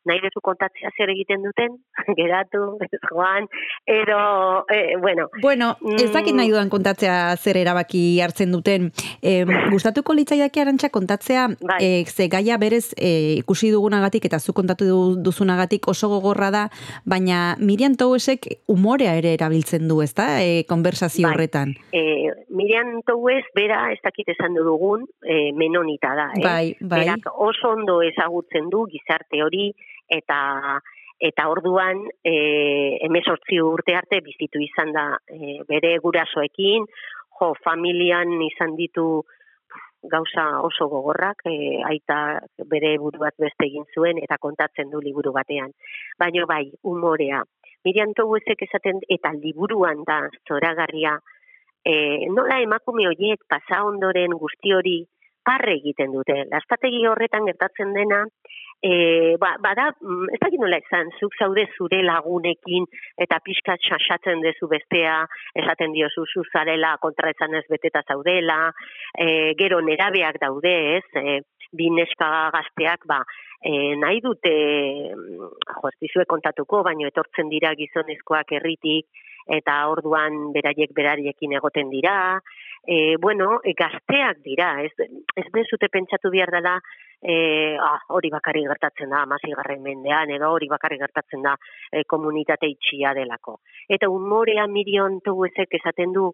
nahi bezu kontatzea zer egiten duten, geratu, joan, edo, e, bueno. Bueno, ez dakit nahi duan kontatzea zer erabaki hartzen duten. E, gustatuko litzaiaki arantxa kontatzea, bai. e, ze gaia berez e, ikusi dugunagatik eta zu kontatu duzunagatik oso gogorra da, baina Miriam Touesek umorea ere erabiltzen du, ezta, e, konversazio bai. horretan. E, Miriam Toues, bera, ez dakit esan dugun, e, menonita da. Eh? Bai, bai. Berak oso ondo ezagutzen du gizarte hori, eta eta orduan e, emesortzi urte arte bizitu izan da e, bere gurasoekin, jo, familian izan ditu gauza oso gogorrak, e, aita bere buruat beste egin zuen eta kontatzen du liburu batean. Baina bai, umorea. Miriam Toguezek esaten eta liburuan da zoragarria, e, nola emakume horiek pasa ondoren guzti hori parre egiten dute. Lastategi horretan gertatzen dena, e, ba, bada, mm, ez dakit nola izan, zuk zaude zure lagunekin eta pixka txasatzen dezu bestea, esaten diozu zu zarela kontra esan ez beteta zaudela, e, gero nerabeak daude ez, e, bi gazteak, ba, e, nahi dute, mm, jo, ez kontatuko, baino etortzen dira gizonezkoak herritik, eta orduan beraiek berariekin egoten dira, e, bueno, e, gazteak dira, ez, ez bezute pentsatu behar dela, e, ah, hori bakarri gertatzen da, amasi garren mendean, edo hori bakarri gertatzen da e, komunitate itxia delako. Eta umorea mirion toguezek esaten du,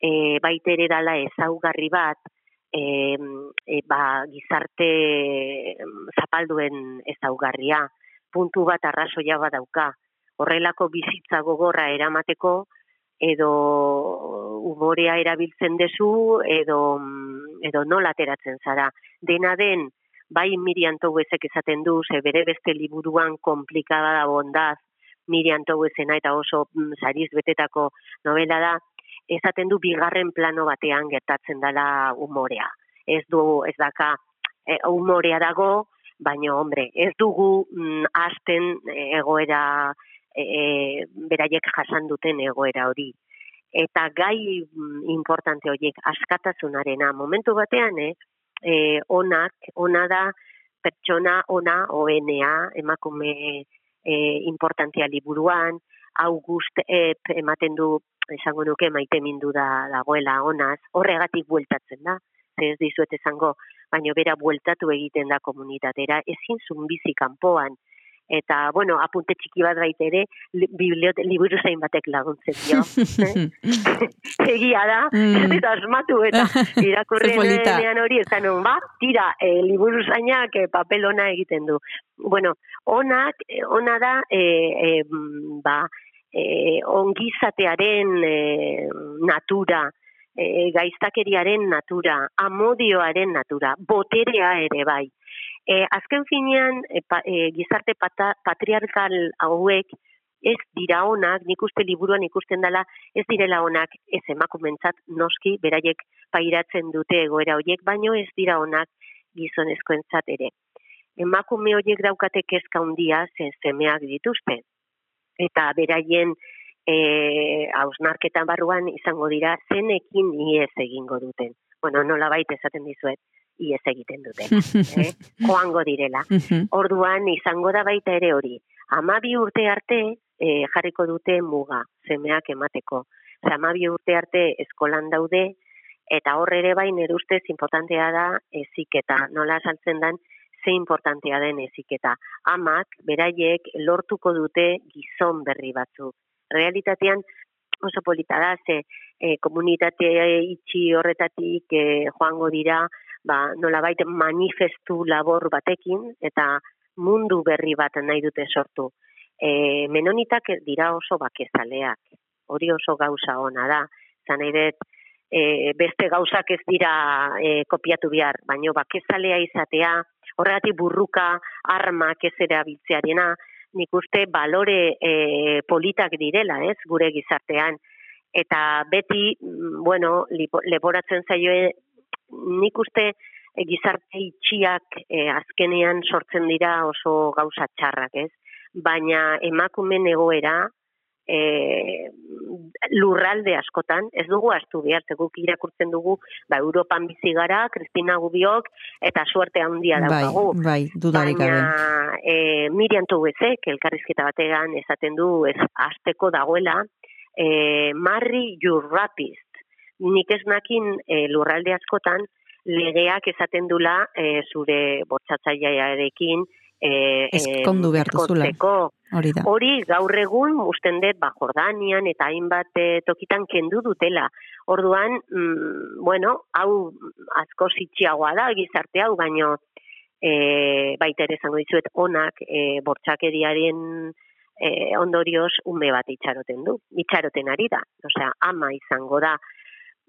e, baitere dala ezaugarri bat, e, e, ba, gizarte zapalduen ezaugarria, puntu bat arrazoia bat dauka, horrelako bizitza gogorra eramateko, edo umorea erabiltzen dezu, edo, edo nola ateratzen zara. Dena den, bai Miriam Touezek esaten du, ze bere beste liburuan komplikada da bondaz, Miriam Touezena eta oso mm, sariz betetako novela da, esaten du bigarren plano batean gertatzen dela umorea. Ez du, ez daka, e, umorea dago, baina, hombre, ez dugu mm, hasten egoera, e, e, beraiek jasan duten egoera hori. Eta gai mm, importante horiek, askatasunarena, momentu batean, eh, e, onak, ona da pertsona ona ONA emakume e, importantia liburuan, August Ep ematen du esango nuke maite mindu da dagoela onaz, horregatik bueltatzen da, ez dizuet esango, baino bera bueltatu egiten da komunitatera, ezin zun kanpoan, eta, bueno, apunte txiki bat baita ere, liburu zain batek laguntzen dio. eh? Egia da, mm. eta asmatu, eta irakurrenean hori, ezan hon, ba, tira, e, liburu zainak e, papel ona egiten du. Bueno, onak, eh, ona da, e, e, ba, e, ongizatearen e, natura, e, gaiztakeriaren natura, amodioaren natura, boterea ere bai. E, azken finean, e, pa, e, gizarte pata, patriarkal hauek ez dira onak, nik uste liburuan ikusten dela, ez direla onak ez emakumentzat noski, beraiek pairatzen dute egoera horiek, baino ez dira onak gizonezkoentzat ere. Emakume horiek daukate kezka handia ze semeak dituzte. Eta beraien e, hausnarketan barruan izango dira zenekin iez egingo duten. Bueno, nola baita esaten dizuet, iez egiten dute. eh? Joango direla. Orduan izango da baita ere hori. Amabi urte arte e, jarriko dute muga, zemeak emateko. Zer, amabi urte arte eskolan daude, eta horre ere bai nire ustez importantea da eziketa. Nola saltzen den, ze importantea den eziketa. Amak, beraiek, lortuko dute gizon berri batzu. Realitatean, oso polita da, ze e, komunitate itxi horretatik e, joango dira, ba, nola baita manifestu labor batekin, eta mundu berri bat nahi dute sortu. E, menonitak dira oso bakezaleak, hori oso gauza ona da, zan dut, e, beste gauzak ez dira e, kopiatu bihar, baino bakezalea izatea, horregatik burruka, armak ez erabiltzearena, nik uste balore e, politak direla, ez, gure gizartean, eta beti, mm, bueno, leporatzen zaioe nik uste e, gizarte itxiak e, azkenean sortzen dira oso gauza txarrak, ez? Baina emakumen egoera e, lurralde askotan, ez dugu astu behar, guk irakurtzen dugu, ba, Europan bizi gara, Kristina Gubiok, eta suerte handia bai, daukagu. Bai, dudarik Baina, e, Miriam Tobezek, elkarrizketa batean, esaten du, ez azteko dagoela, e, Marri Jurrapist, nik ez e, lurralde askotan legeak esaten dula e, zure botxatzailearekin e, eskondu behar duzula. Hori da. Hori gaur egun usten dut ba, Jordanian eta hainbat e, tokitan kendu dutela. Orduan, mm, bueno, hau asko zitxiagoa da gizarte hau, baino e, baita ere zango dizuet onak e, bortxakeriaren e, ondorioz ume bat itxaroten du. Itxaroten ari da. Osea, ama izango da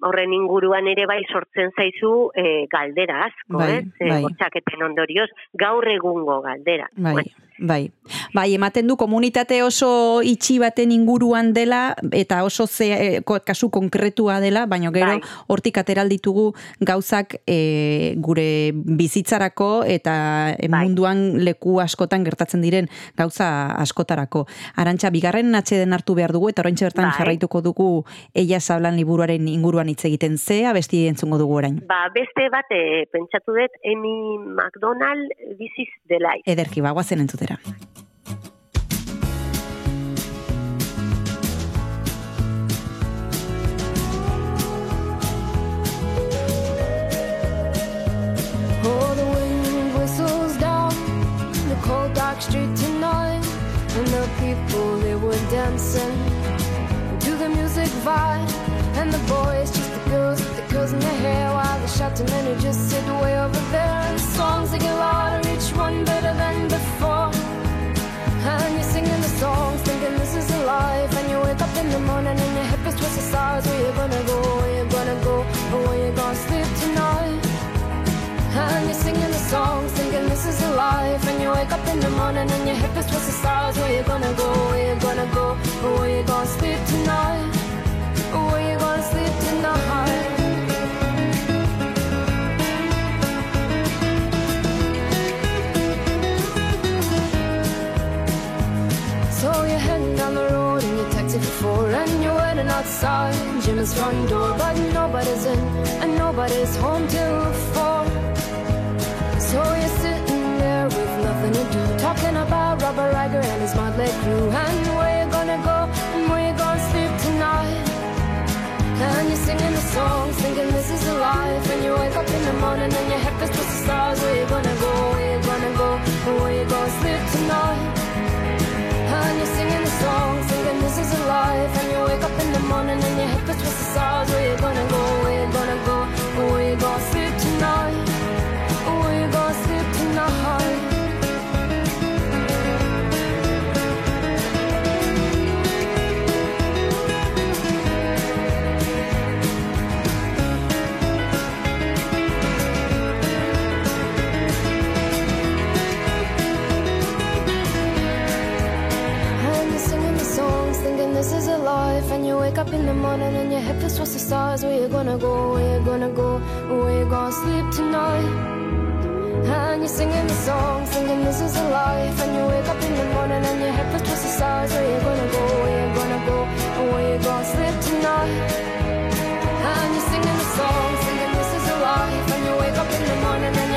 horren inguruan ere bai sortzen zaizu e, galdera asko, bai, eh? E, bai. ondorioz, gaur egungo galdera. Bai, bueno, Bai. bai, ematen du komunitate oso itxi baten inguruan dela eta oso ze, eh, kasu konkretua dela, baina gero Bai. hortik ateral ditugu gauzak e, gure bizitzarako eta Bai. munduan leku askotan gertatzen diren gauza askotarako. Arantxa, bigarren atxeden hartu behar dugu eta oraintxe bertan Bai. jarraituko dugu Ella Sablan liburuaren inguruan hitz egiten ze, abesti entzungo dugu orain. Ba, beste bat, e, pentsatu dut, Amy McDonald, This is the life. Ederki, bagoazen entzutera. The wind whistles down the cold dark street tonight, and the people they were dancing to the music vibe, and the boys just the girls with the girls in their hair, while the shouting who just sit way over there, and the songs they get louder, each one better than before. Life. And you wake up in the morning and your hip is twisted stars. Where you gonna go? Where you gonna go? Or where you gonna sleep tonight? And you're singing the songs, thinking this is a life. And you wake up in the morning and your hip is twisted stars. Where you gonna go? Where you gonna go? Or where you gonna sleep tonight? And outside Jim's front door But nobody's in and nobody's home till four So you're sitting there with nothing to do Talking about Robert Riger and his motley crew And where you gonna go and where you gonna sleep tonight and you're singing the songs, thinking this is a life. And you wake up in the morning and your head feels twisted stars. Where you gonna go? Where you gonna go? And where you gonna sleep tonight? And you're singing the songs, life. And you wake up in the morning and your head feels twisted stars. Where you gonna go? This is a life. And you wake up in the morning and your head feels towards the stars. Where you gonna go? Where you gonna go? Where you gonna sleep tonight? And you're singing the song, singing this is a life. And you wake up in the morning and your head feels towards the stars. Where you gonna go? Where you gonna go? Where you gonna sleep tonight? And you're singing the song, singing this is a life. And you wake up in the morning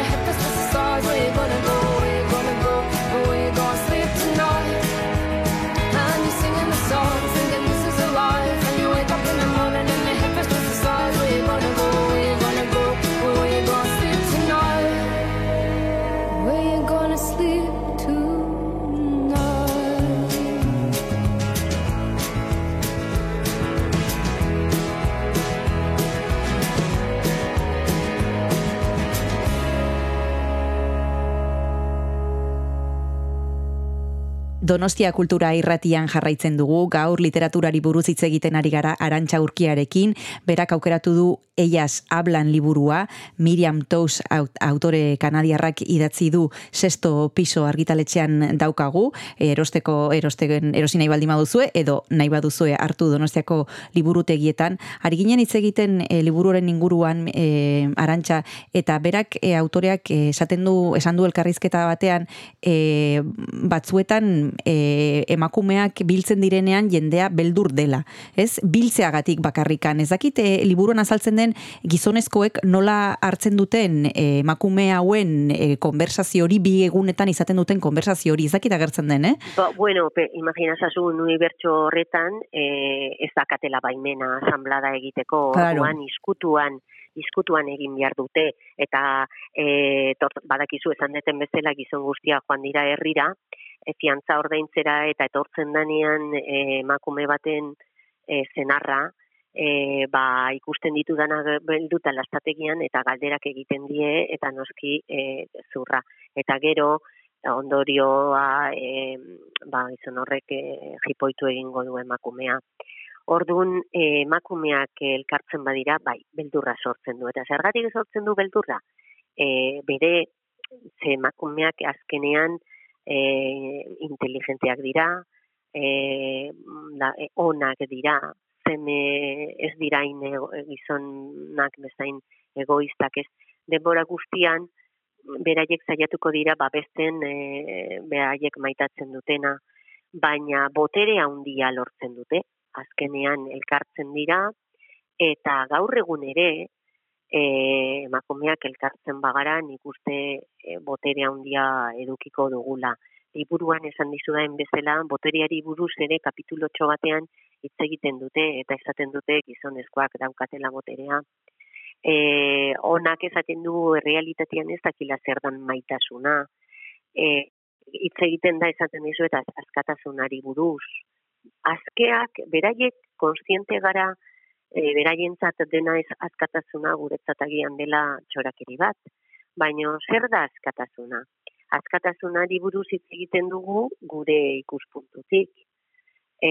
Donostia kultura irratian jarraitzen dugu, gaur literaturari buruz hitz egiten ari gara Arantxa Urkiarekin, berak aukeratu du Eiaz hablan liburua, Miriam Tous aut- autore kanadiarrak idatzi du sesto piso argitaletxean daukagu, erosteko erosten erosi nahi baldin baduzue edo nahi baduzue hartu Donostiako liburutegietan. Ari ginen hitz egiten e, liburuaren inguruan e, Arantxa eta berak e, autoreak esaten du esan du elkarrizketa batean e, batzuetan e, emakumeak biltzen direnean jendea beldur dela. Ez biltzeagatik bakarrikan. Ez dakit e, liburuan azaltzen den gizonezkoek nola hartzen duten e, emakume hauen e, konversazio hori bi egunetan izaten duten konversazio hori. Ez dakit agertzen den, eh? Ba, bueno, pe, imaginazazu unibertso horretan eh, ez dakatela baimena asamblada egiteko Claro. orduan iskutuan iskutuan egin behar dute eta e, tor, badakizu esan deten bezala gizon guztia joan dira herrira e, fiantza ordaintzera eta etortzen danean e, emakume baten e, zenarra e, ba, ikusten ditu dana belduta lastategian eta galderak egiten die eta noski e, zurra. Eta gero ondorioa e, ba, izan horrek e, jipoitu egingo du emakumea. Ordun e, emakumeak elkartzen badira, bai, beldurra sortzen du. Eta zergatik sortzen du beldurra? E, bere, ze emakumeak azkenean e, inteligenteak dira, e, da, e, onak dira, zeme ez dira in ego- gizonak bezain egoistak ez. Denbora guztian, beraiek saiatuko dira babesten e, beraiek maitatzen dutena, baina botere handia lortzen dute, azkenean elkartzen dira, eta gaur egun ere, e, emakumeak elkartzen bagara, nik uste e, botere handia edukiko dugula. Liburuan esan dizudaen bezala, boteriari buruz ere kapitulotxo batean hitz egiten dute, eta esaten dute gizonezkoak daukatela boterea. E, onak esaten du realitatean ez dakila zer dan maitasuna. E, hitz egiten da esaten dizu eta askatasunari buruz. Azkeak, beraiek konstiente gara, e, beraientzat dena ez askatasuna guretzat agian dela txorakeri bat. Baina zer da askatasuna? Askatasunari buruz hitz egiten dugu gure ikuspuntutik. E,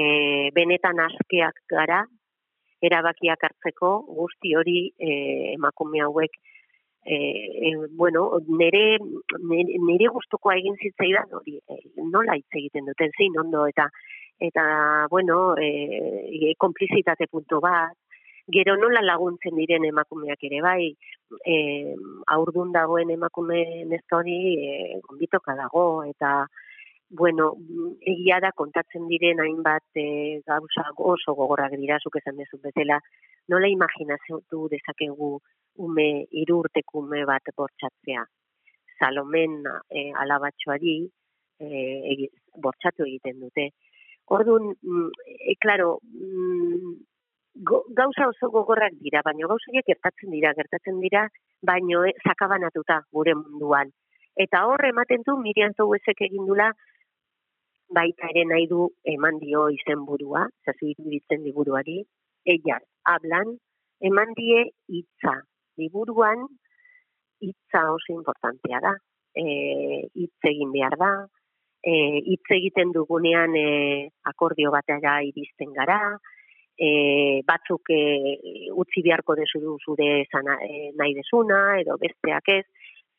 benetan askeak gara, erabakiak hartzeko guzti hori e, emakume hauek e, e, bueno, nire, nire gustukoa egin zitzaidan hori, e, nola hitz egiten duten zein ondo eta eta bueno, e, konplizitate puntu bat, gero nola laguntzen diren emakumeak ere bai, e, aurdun dagoen emakume neska hori e, gonbitoka dago eta bueno, egia da kontatzen diren hainbat e, gauza oso gogorrak dira, zuk esan dezu bezala, nola imaginazio du dezakegu ume irurteko ume bat bortxatzea. Salomen e, alabatxoari e, bortxatu egiten dute. Orduan, mm, e, klaro, mm, go, gauza oso gogorrak dira, baina gauza horiek gertatzen dira, gertatzen dira, baino e, sakabanatuta gure munduan. Eta hor ematen du Miriam Zouezek egin dula baita ere nahi du eman dio izenburua, zazu iruditzen liburuari, ellas hablan, eman die hitza. Liburuan hitza oso importantea da. E, hitz egin behar da, e, hitz egiten dugunean e, akordio batera iristen gara, e, batzuk e, utzi beharko dezu zure zana, e, nahi desuna, edo besteak ez,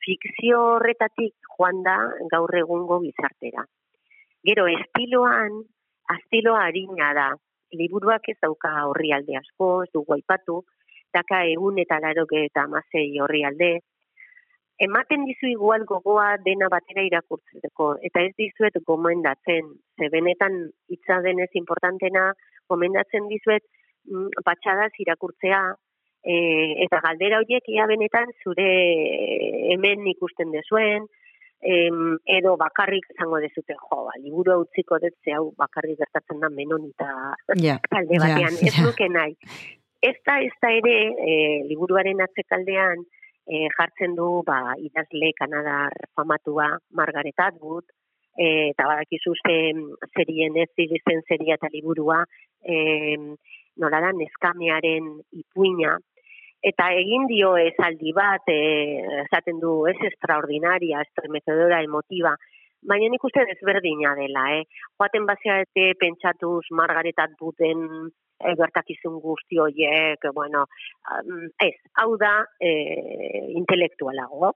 fikzio horretatik joan da gaur egungo gizartera. Gero, estiloan, astiloa harina da. Liburuak ez dauka horri alde asko, ez dugu aipatu, daka egun eta laro eta amasei horri alde. Ematen dizu igual gogoa dena batera irakurtzeko, eta ez dizuet gomendatzen, ze benetan hitza denez importantena, gomendatzen dizuet mm, patxadaz irakurtzea, e, eta galdera horiek ia benetan zure hemen ikusten dezuen, em, edo bakarrik izango dezute, jo, ba, liburu utziko dut, ze hau bakarrik gertatzen da menonita talde ja, batean, ez ja. nuke nahi. Ez da, ez da ere, e, liburuaren atzekaldean e, jartzen du, ba, idazle kanadar famatua Margaret Atwood, e, eta badakizu ze zerien ez izen zeria eta liburua, e, nola da, neskamearen ipuina, eta egin dio esaldi bat, e, esaten du, ez extraordinaria, estremecedora, emotiva, baina nik uste desberdina dela, eh? Joaten baziate pentsatuz Margaret Atwooden e, gertakizun guzti horiek, bueno, ez, hau da e, intelektualago.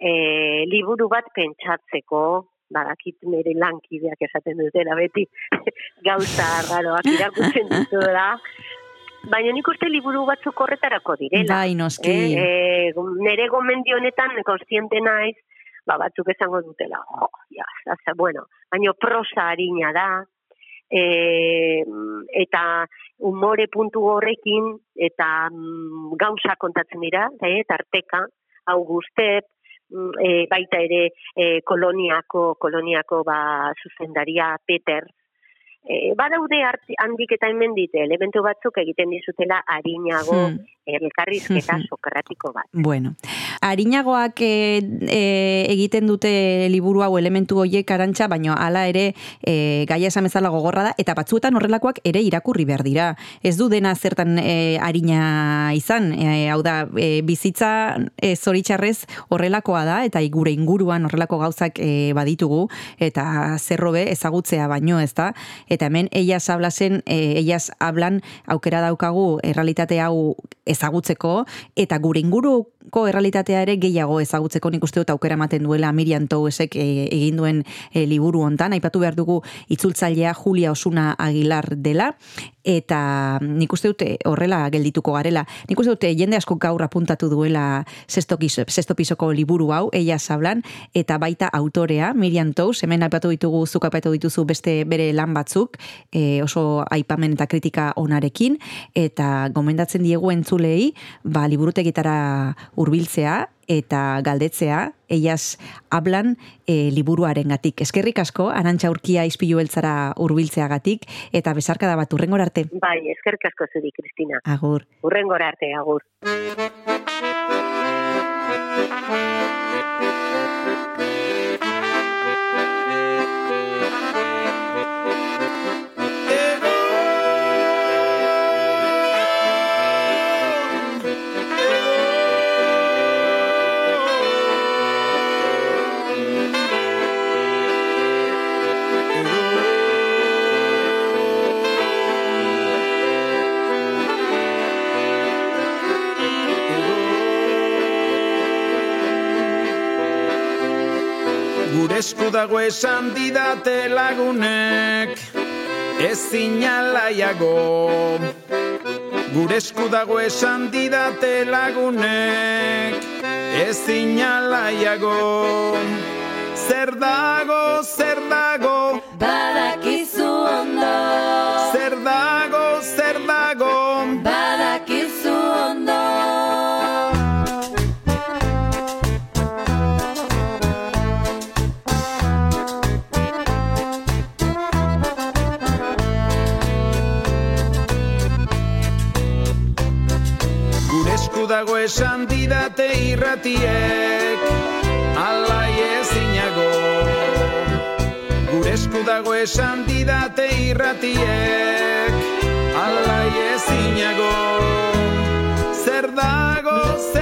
E, liburu bat pentsatzeko, badakit nire lankideak esaten dutela beti, gauza raroak irakurtzen dituela, Baina nik uste liburu batzuk horretarako direla. Bai, noski. Eh, eh, nere gomendio honetan konstiente naiz, ba, batzuk esango dutela, jo, ja, zaza, bueno, baina prosa harina da, e, eta umore puntu horrekin, eta mm, gauza kontatzen dira, eh, tarteka, Augustep, mm, e, baita ere e, koloniako, koloniako ba, zuzendaria Peter, E, badaude handik eta hemendik elementu batzuk egiten dizutela harinago Hmm. Elkarrizketa sokratiko bat. Bueno, harinagoak e, e, egiten dute liburu hau elementu hoiek arantxa, baino hala ere e, gaia esan bezala gogorra da, eta batzuetan horrelakoak ere irakurri behar dira. Ez du dena zertan e, harina izan, e, hau da, e, bizitza e, zoritxarrez horrelakoa da, eta gure inguruan horrelako gauzak e, baditugu, eta zerrobe ezagutzea baino, ez da? Eta hemen ellas hablasen, e, ellas hablan aukera daukagu errealitate hau ezagutzeko eta gure inguruko errealitatea ere gehiago ezagutzeko nik uste dut aukera ematen duela Miriam Touesek e, egin duen e, liburu hontan. Aipatu behar dugu itzultzailea Julia Osuna Aguilar dela eta nik uste dute horrela geldituko garela. Nik uste dute jende asko gaur apuntatu duela sesto pisoko liburu hau, ella sablan, eta baita autorea, Miriam Tous, hemen aipatu ditugu, zuk aipatu dituzu beste bere lan batzuk, e, oso aipamen eta kritika onarekin, eta gomendatzen diegu entzulei, ba, liburutegitara hurbiltzea eta galdetzea, ellas hablan e, liburuaren gatik. Eskerrik asko, arantxa urkia izpilu beltzara urbiltzeagatik, eta bezarka da bat, urrengor arte. Bai, eskerrik asko zuri, Kristina. Agur. Urrengor arte, agur. Dago esan didate lagunek Ez zinalaiago Gure esku dago esan didate lagunek Ez zinalaiago Zer dago, irratiek Alai ezinago. Gure esku dago esan didate irratiek Alai ezinago. Zer dago, zer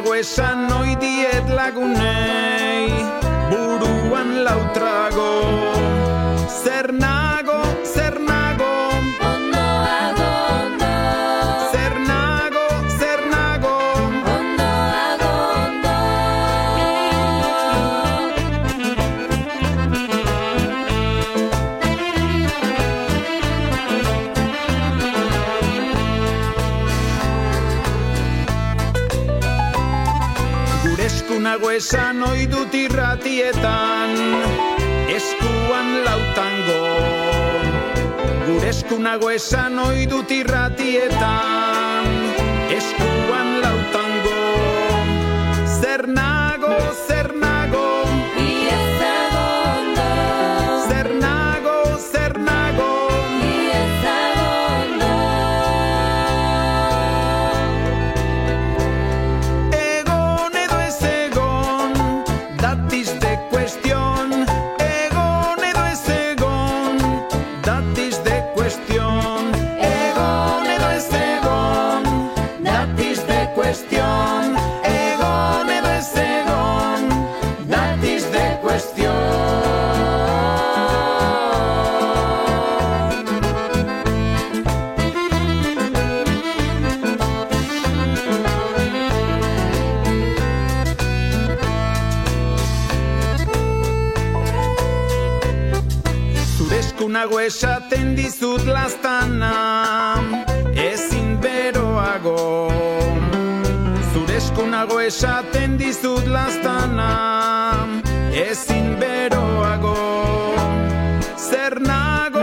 nago esan oi diet lagunei Buruan lautrago esan ohi dut irratietan Eskuan lautango. Gure esku nago esan ohi dut irratietan nago esaten dizut lastana Ezin beroago. Zure nago esaten dizut lastana Ezin beroago. Zer nago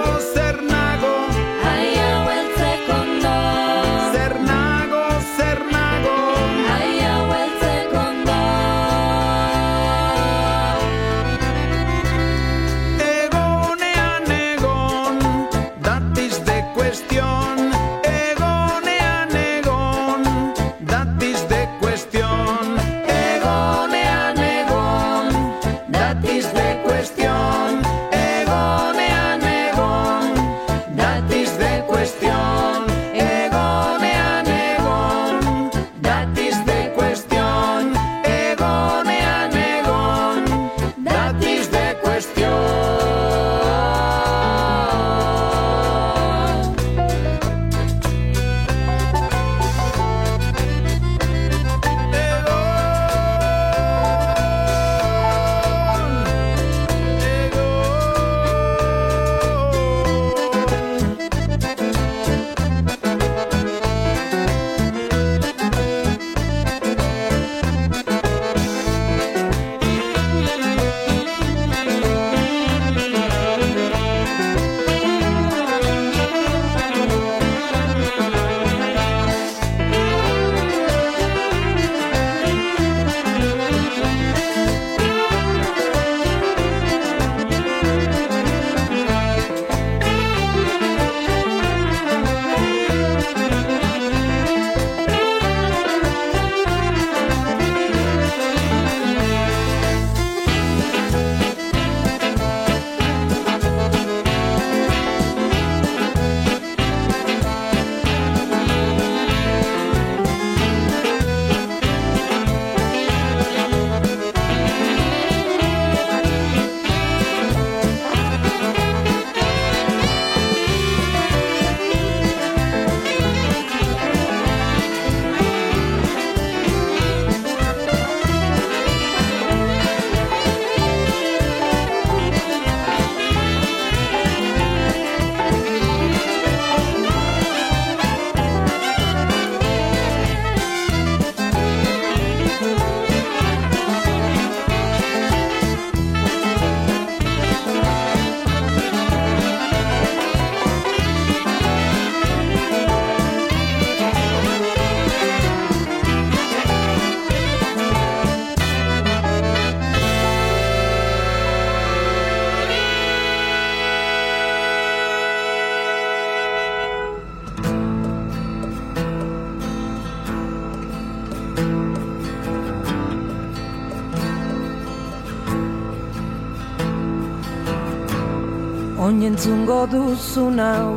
Oinentzungo duzun hau.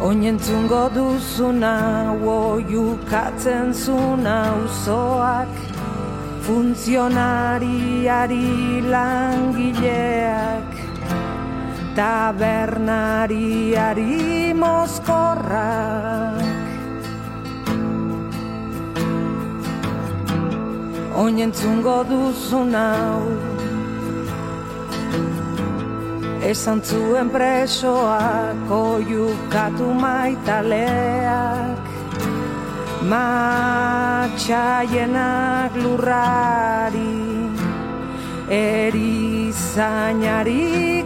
Oinentzungo duzun hau Oiukatzen zun auzoak Funtzionariari langileak Tabernariari mozkorrak. Oinentzungo duzun hau Esan zuen presoak oiukatu maitaleak. Matxaienak lurrari Erizainari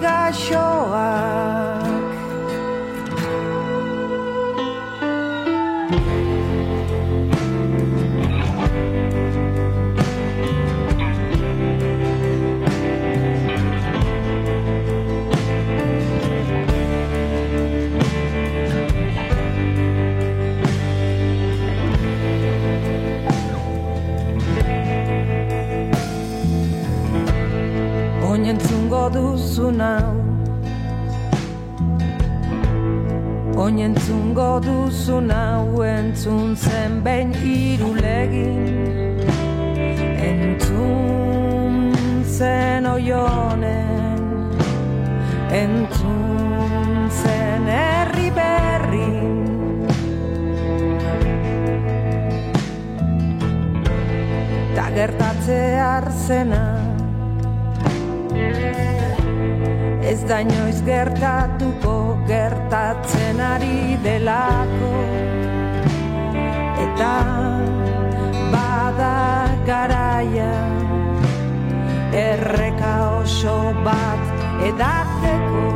gaxoak Oinentzungo duzun hau Oinentzungo duzun hau entzun zen behin irulegin Entzun zen oionen Entzun zen herri berrin. Ta gertatze arzena Ez da inoiz gertatuko gertatzen ari delako. Eta bada garaia Erreka oso bat edateko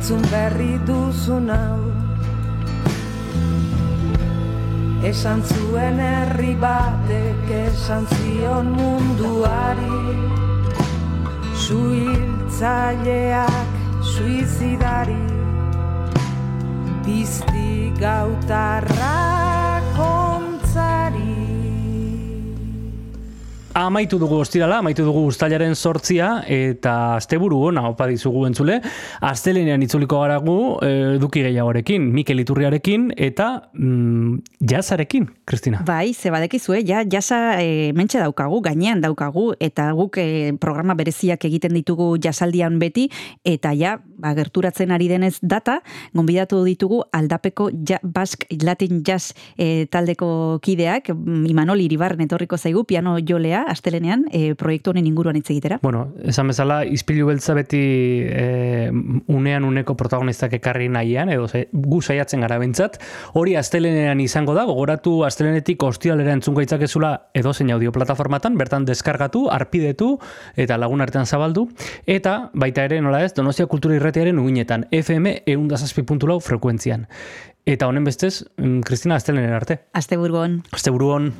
Entzun berri duzun hau. Esan zuen herri batek esan zion munduari. Suhiltzaileak suizidari Pizti gautarra Amaitu dugu ostirala, amaitu dugu ustailaren sortzia, eta asteburu ona opa dizugu entzule. Astelenean itzuliko garagu eh, eduki gehiagorekin, Mikel Iturriarekin, eta mm, jazarekin, Kristina. Bai, ze badekizue, ja, jasa e, mentxe daukagu, gainean daukagu, eta guk e, programa bereziak egiten ditugu jasaldian beti, eta ja, ba, gerturatzen ari denez data, gonbidatu ditugu aldapeko ja, Basque Latin Jazz e, taldeko kideak, mm, Imanol Iribarren etorriko zaigu, piano jolea, astelenean, e, proiektu honen inguruan hitz egitera. Bueno, esan bezala, izpilu beltza beti e, unean uneko protagonistak ekarri nahian, edo ze, gu saiatzen gara bentsat. Hori astelenean izango da, gogoratu astelenetik ostiralera entzungo itzakezula edo zein audio plataformatan, bertan deskargatu, arpidetu eta lagun artean zabaldu. Eta baita ere, nola ez, Donostia Kultura Irratiaren uginetan, FM eundazazpi.lau frekuentzian. Eta honen bestez, mm, Kristina, astelenen arte. Aste burgon. Aste buruon.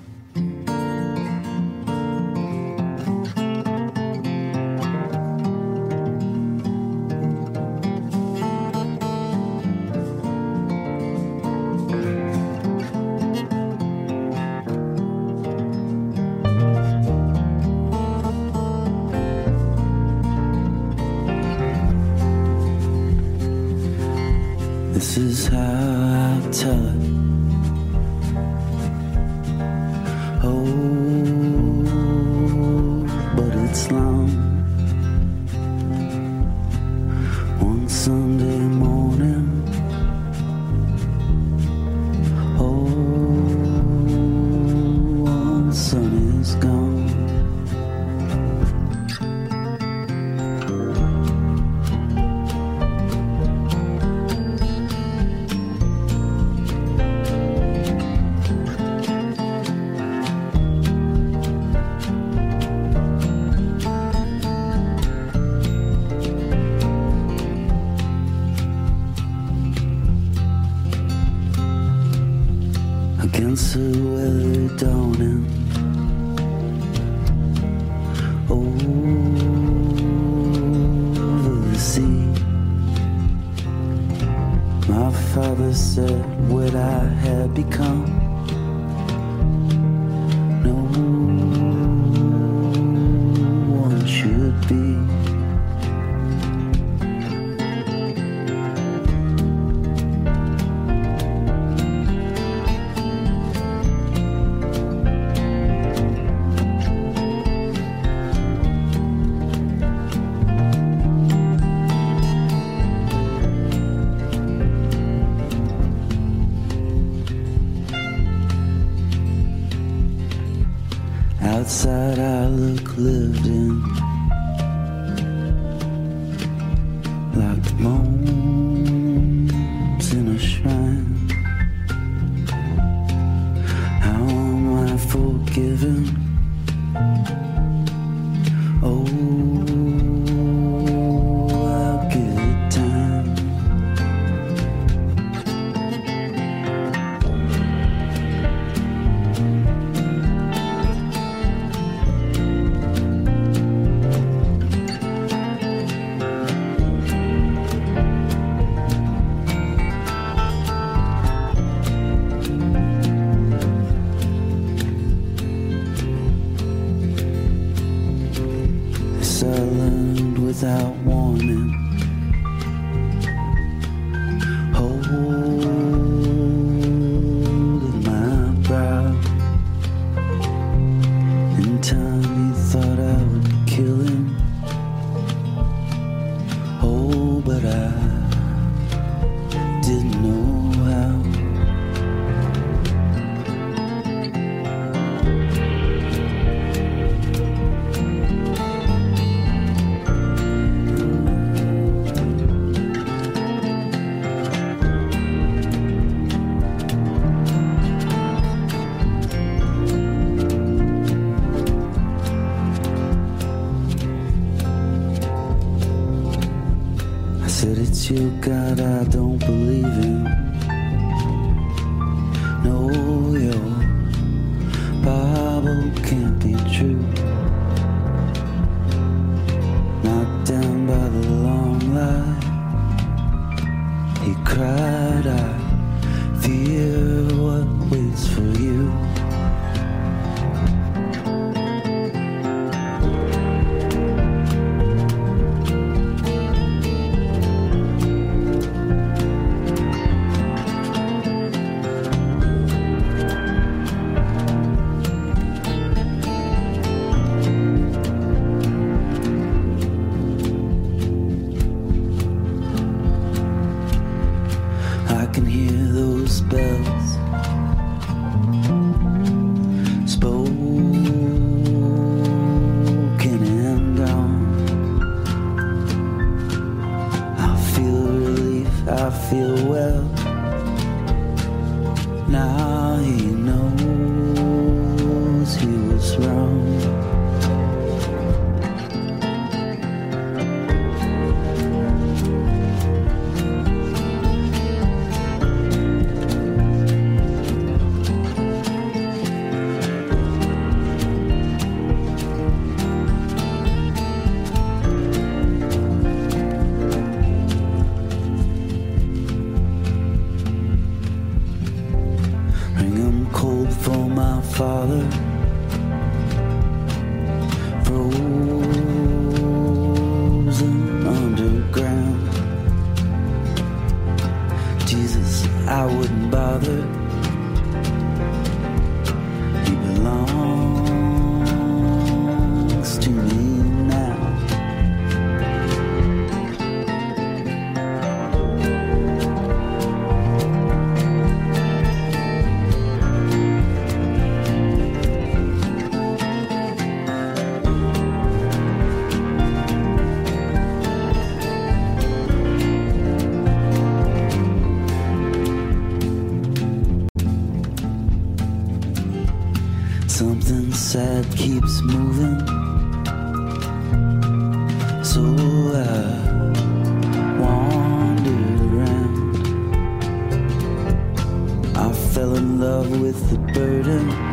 With the burden.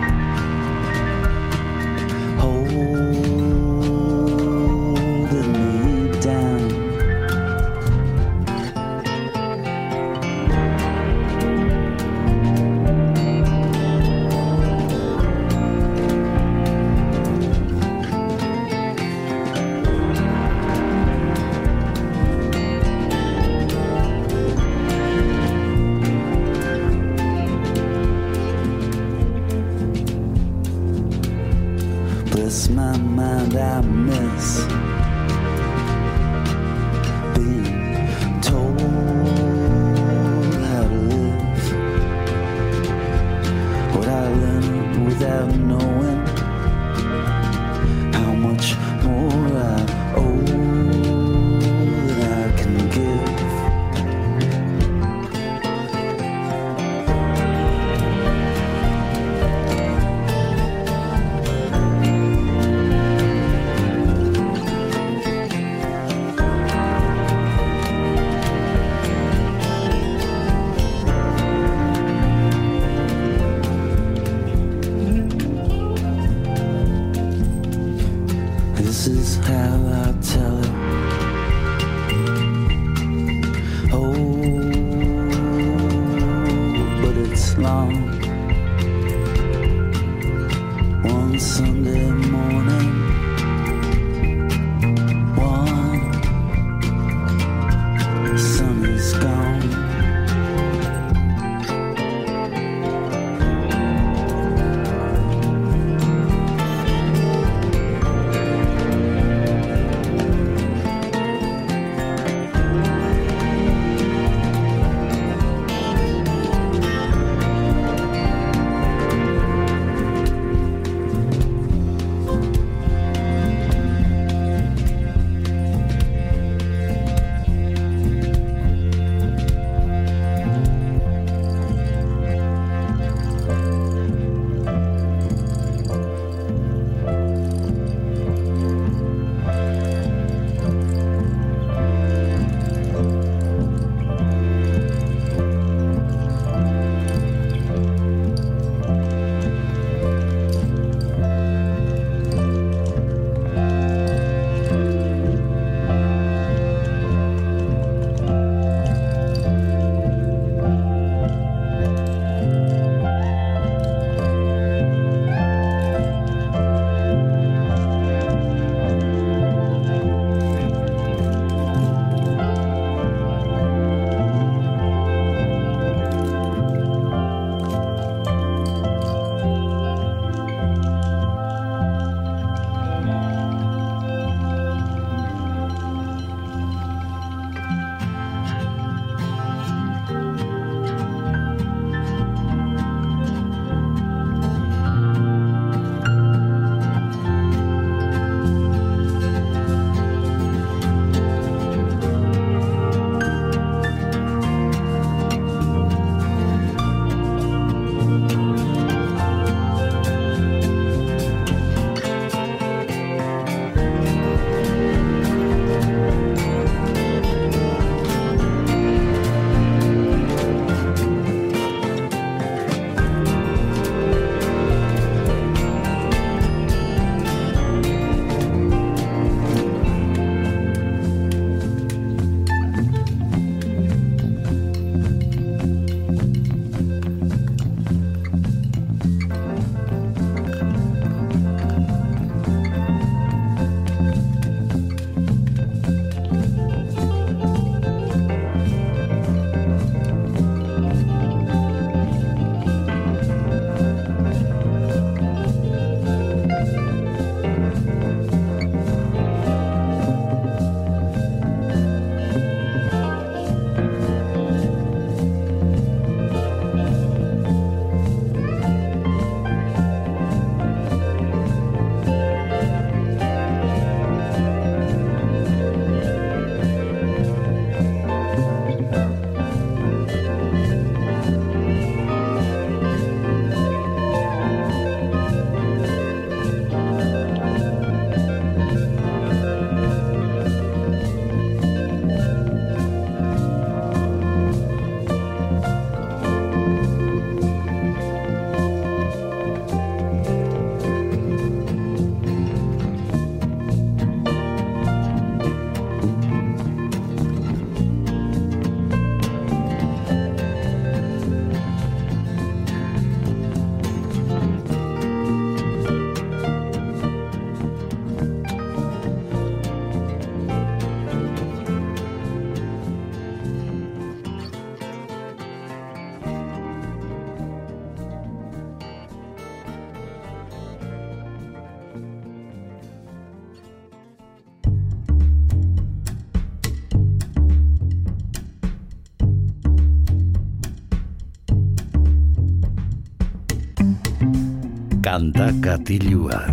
Kanta katilua.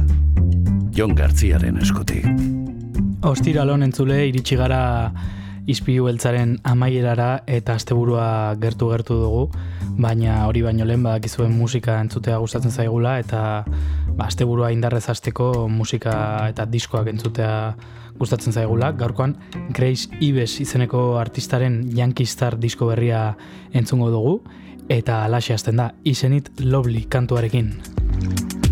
Jon Gartziaren eskutik. Ostiralon entzule iritsi gara izpilu beltzaren amaierara eta asteburua gertu gertu dugu, baina hori baino lehen badakizuen musika entzutea gustatzen zaigula eta ba, asteburua indarrez hasteko musika eta diskoak entzutea gustatzen zaigula. Gaurkoan Grace Ives izeneko artistaren Yankee Star disko berria entzungo dugu eta alaxe hasten da izenit Lovely kantuarekin. Bye.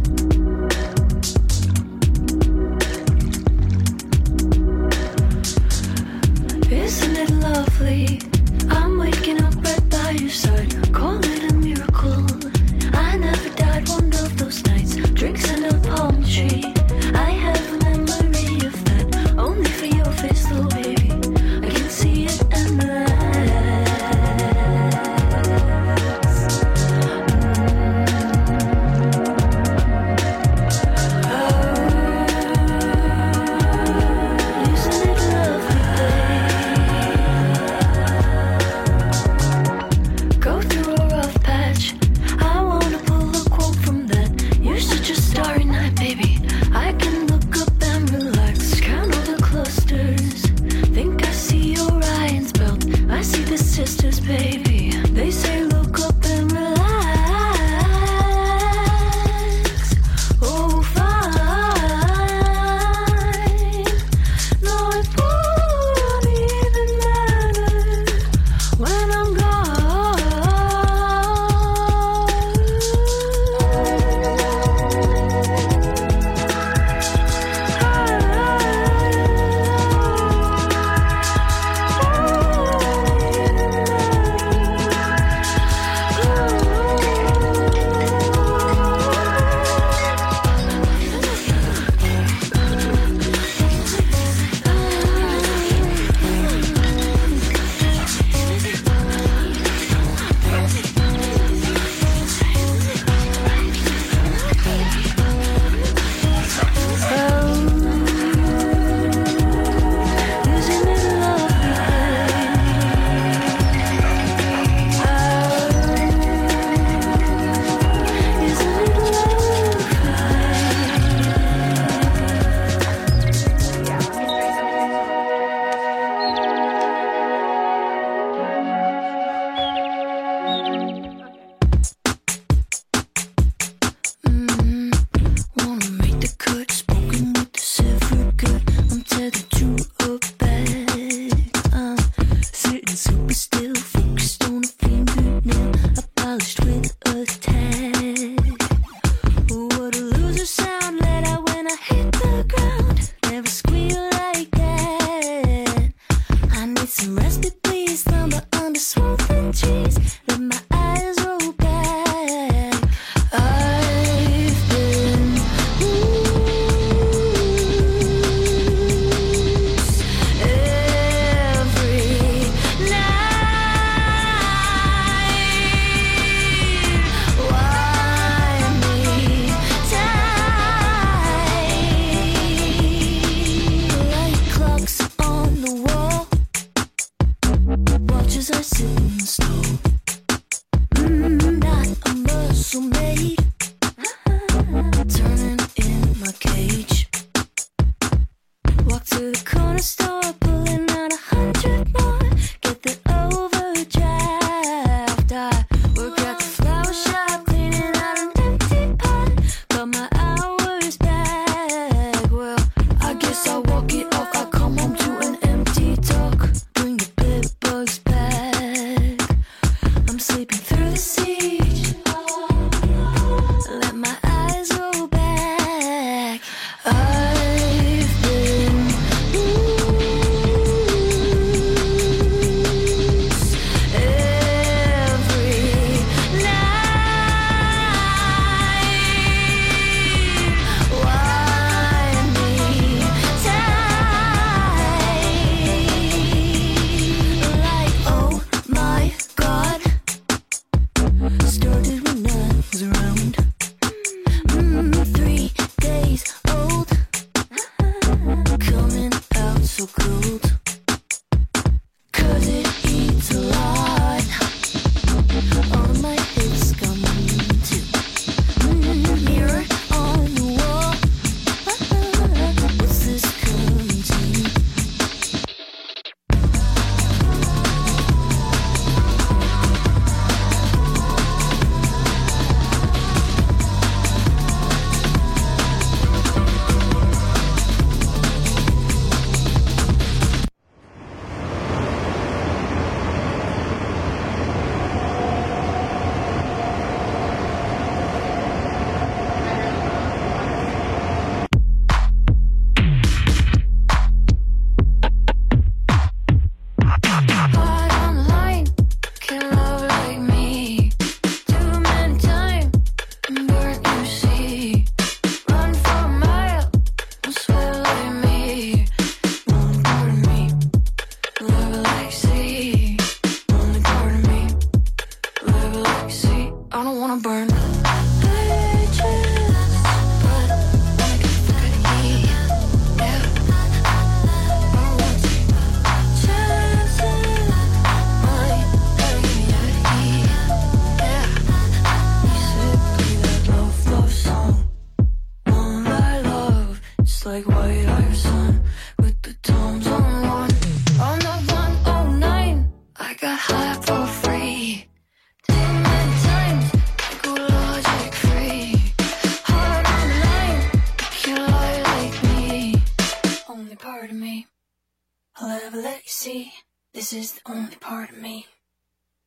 is the only part of me.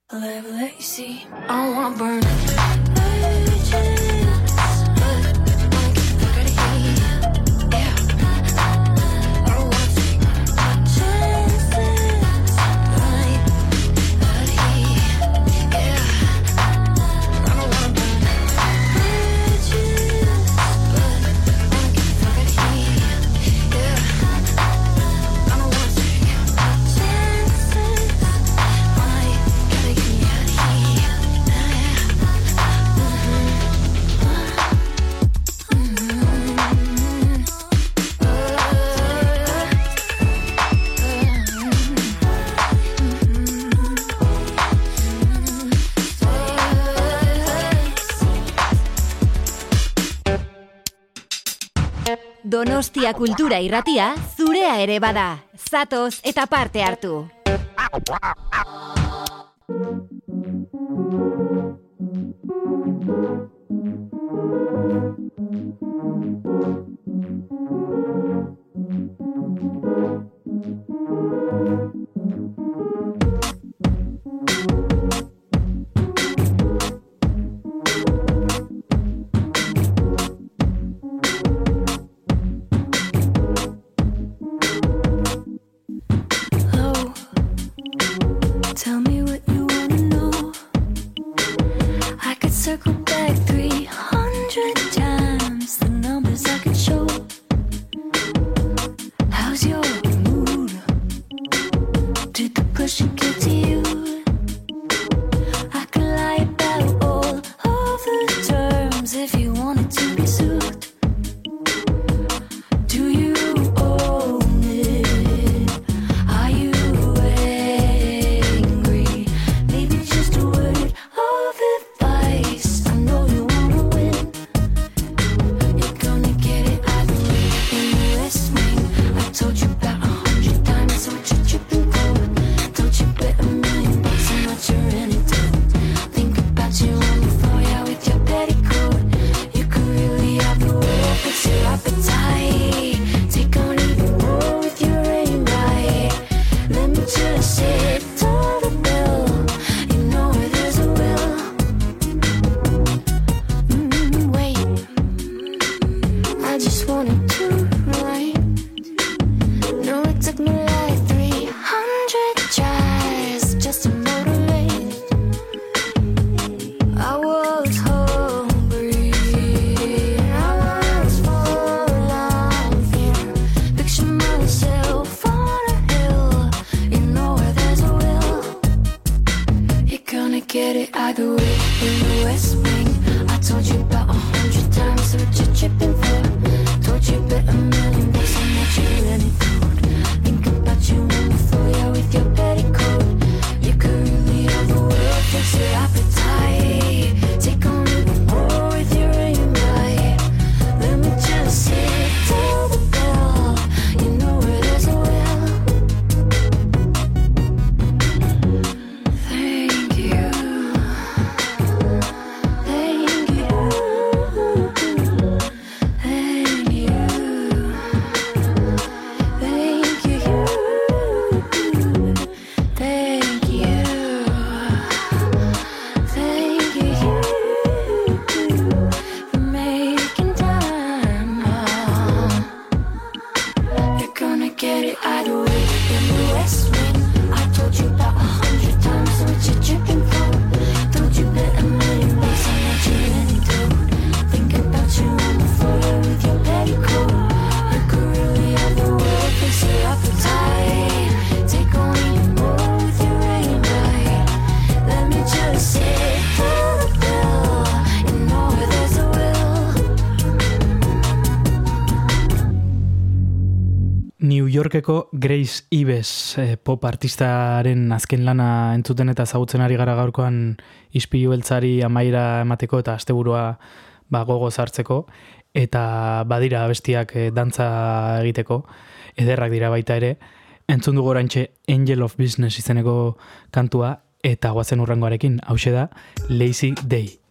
I love let you see. I don't want burn. Baby. guztia kultura irratia zurea ere bada. Zatoz eta parte hartu. Yorkeko Grace Ives eh, pop artistaren azken lana entzuten eta zagutzen ari gara gaurkoan ispilu beltzari amaira emateko eta asteburua ba, gogo zartzeko eta badira bestiak eh, dantza egiteko ederrak dira baita ere. Entzun dugu Angel of Business izeneko kantua eta guazen urrengoarekin hause da Lazy Day.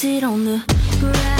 Sit on the ground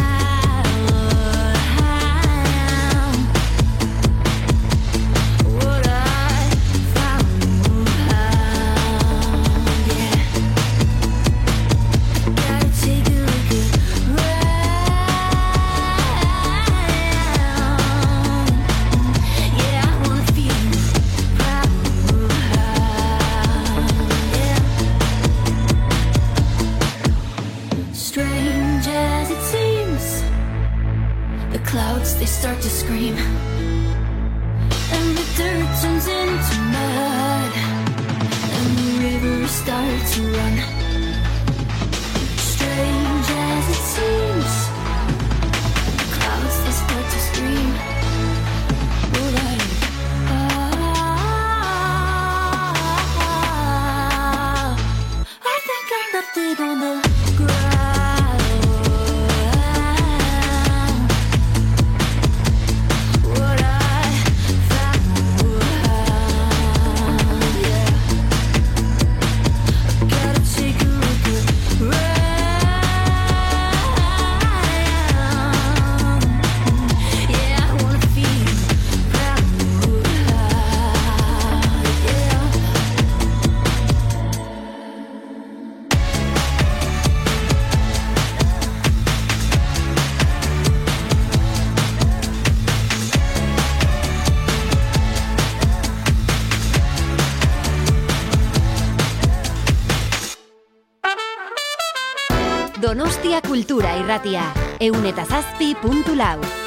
irratia, eun eta zazpi puntu lau.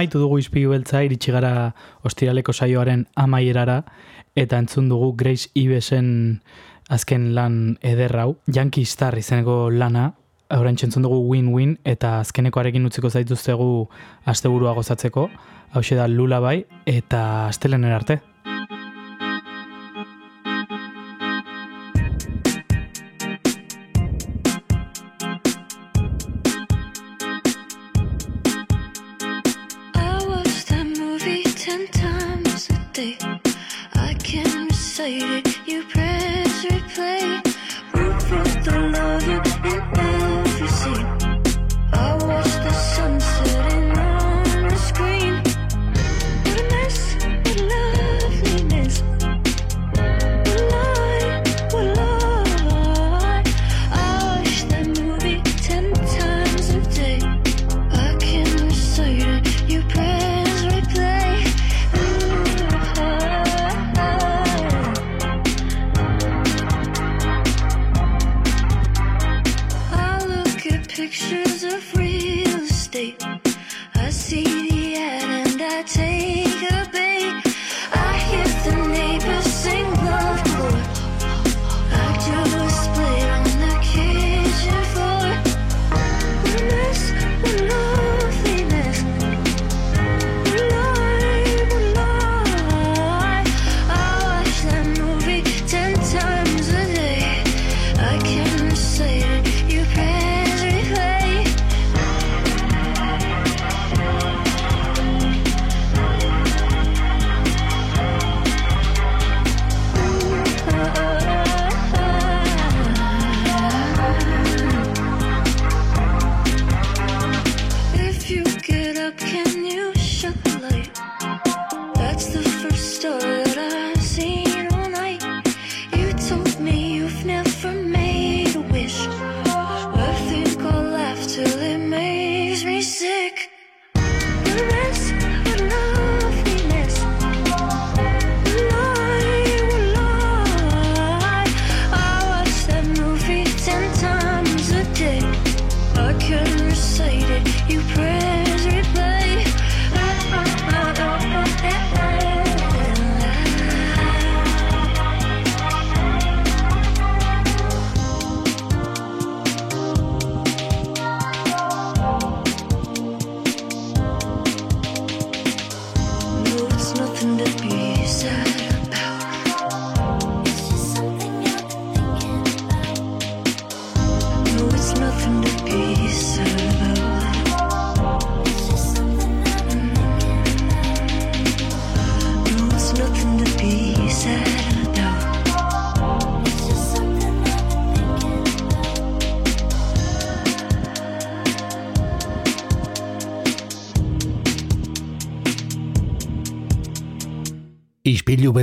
Amaitu dugu izpilu beltza, iritsi gara ostiraleko saioaren amaierara, eta entzun dugu Grace Ibesen azken lan ederrau. Yankee Star izeneko lana, Horain txentzun dugu win-win eta azkenekoarekin utziko zaituztegu asteburua gozatzeko. Hau da lula bai eta astelenera arte.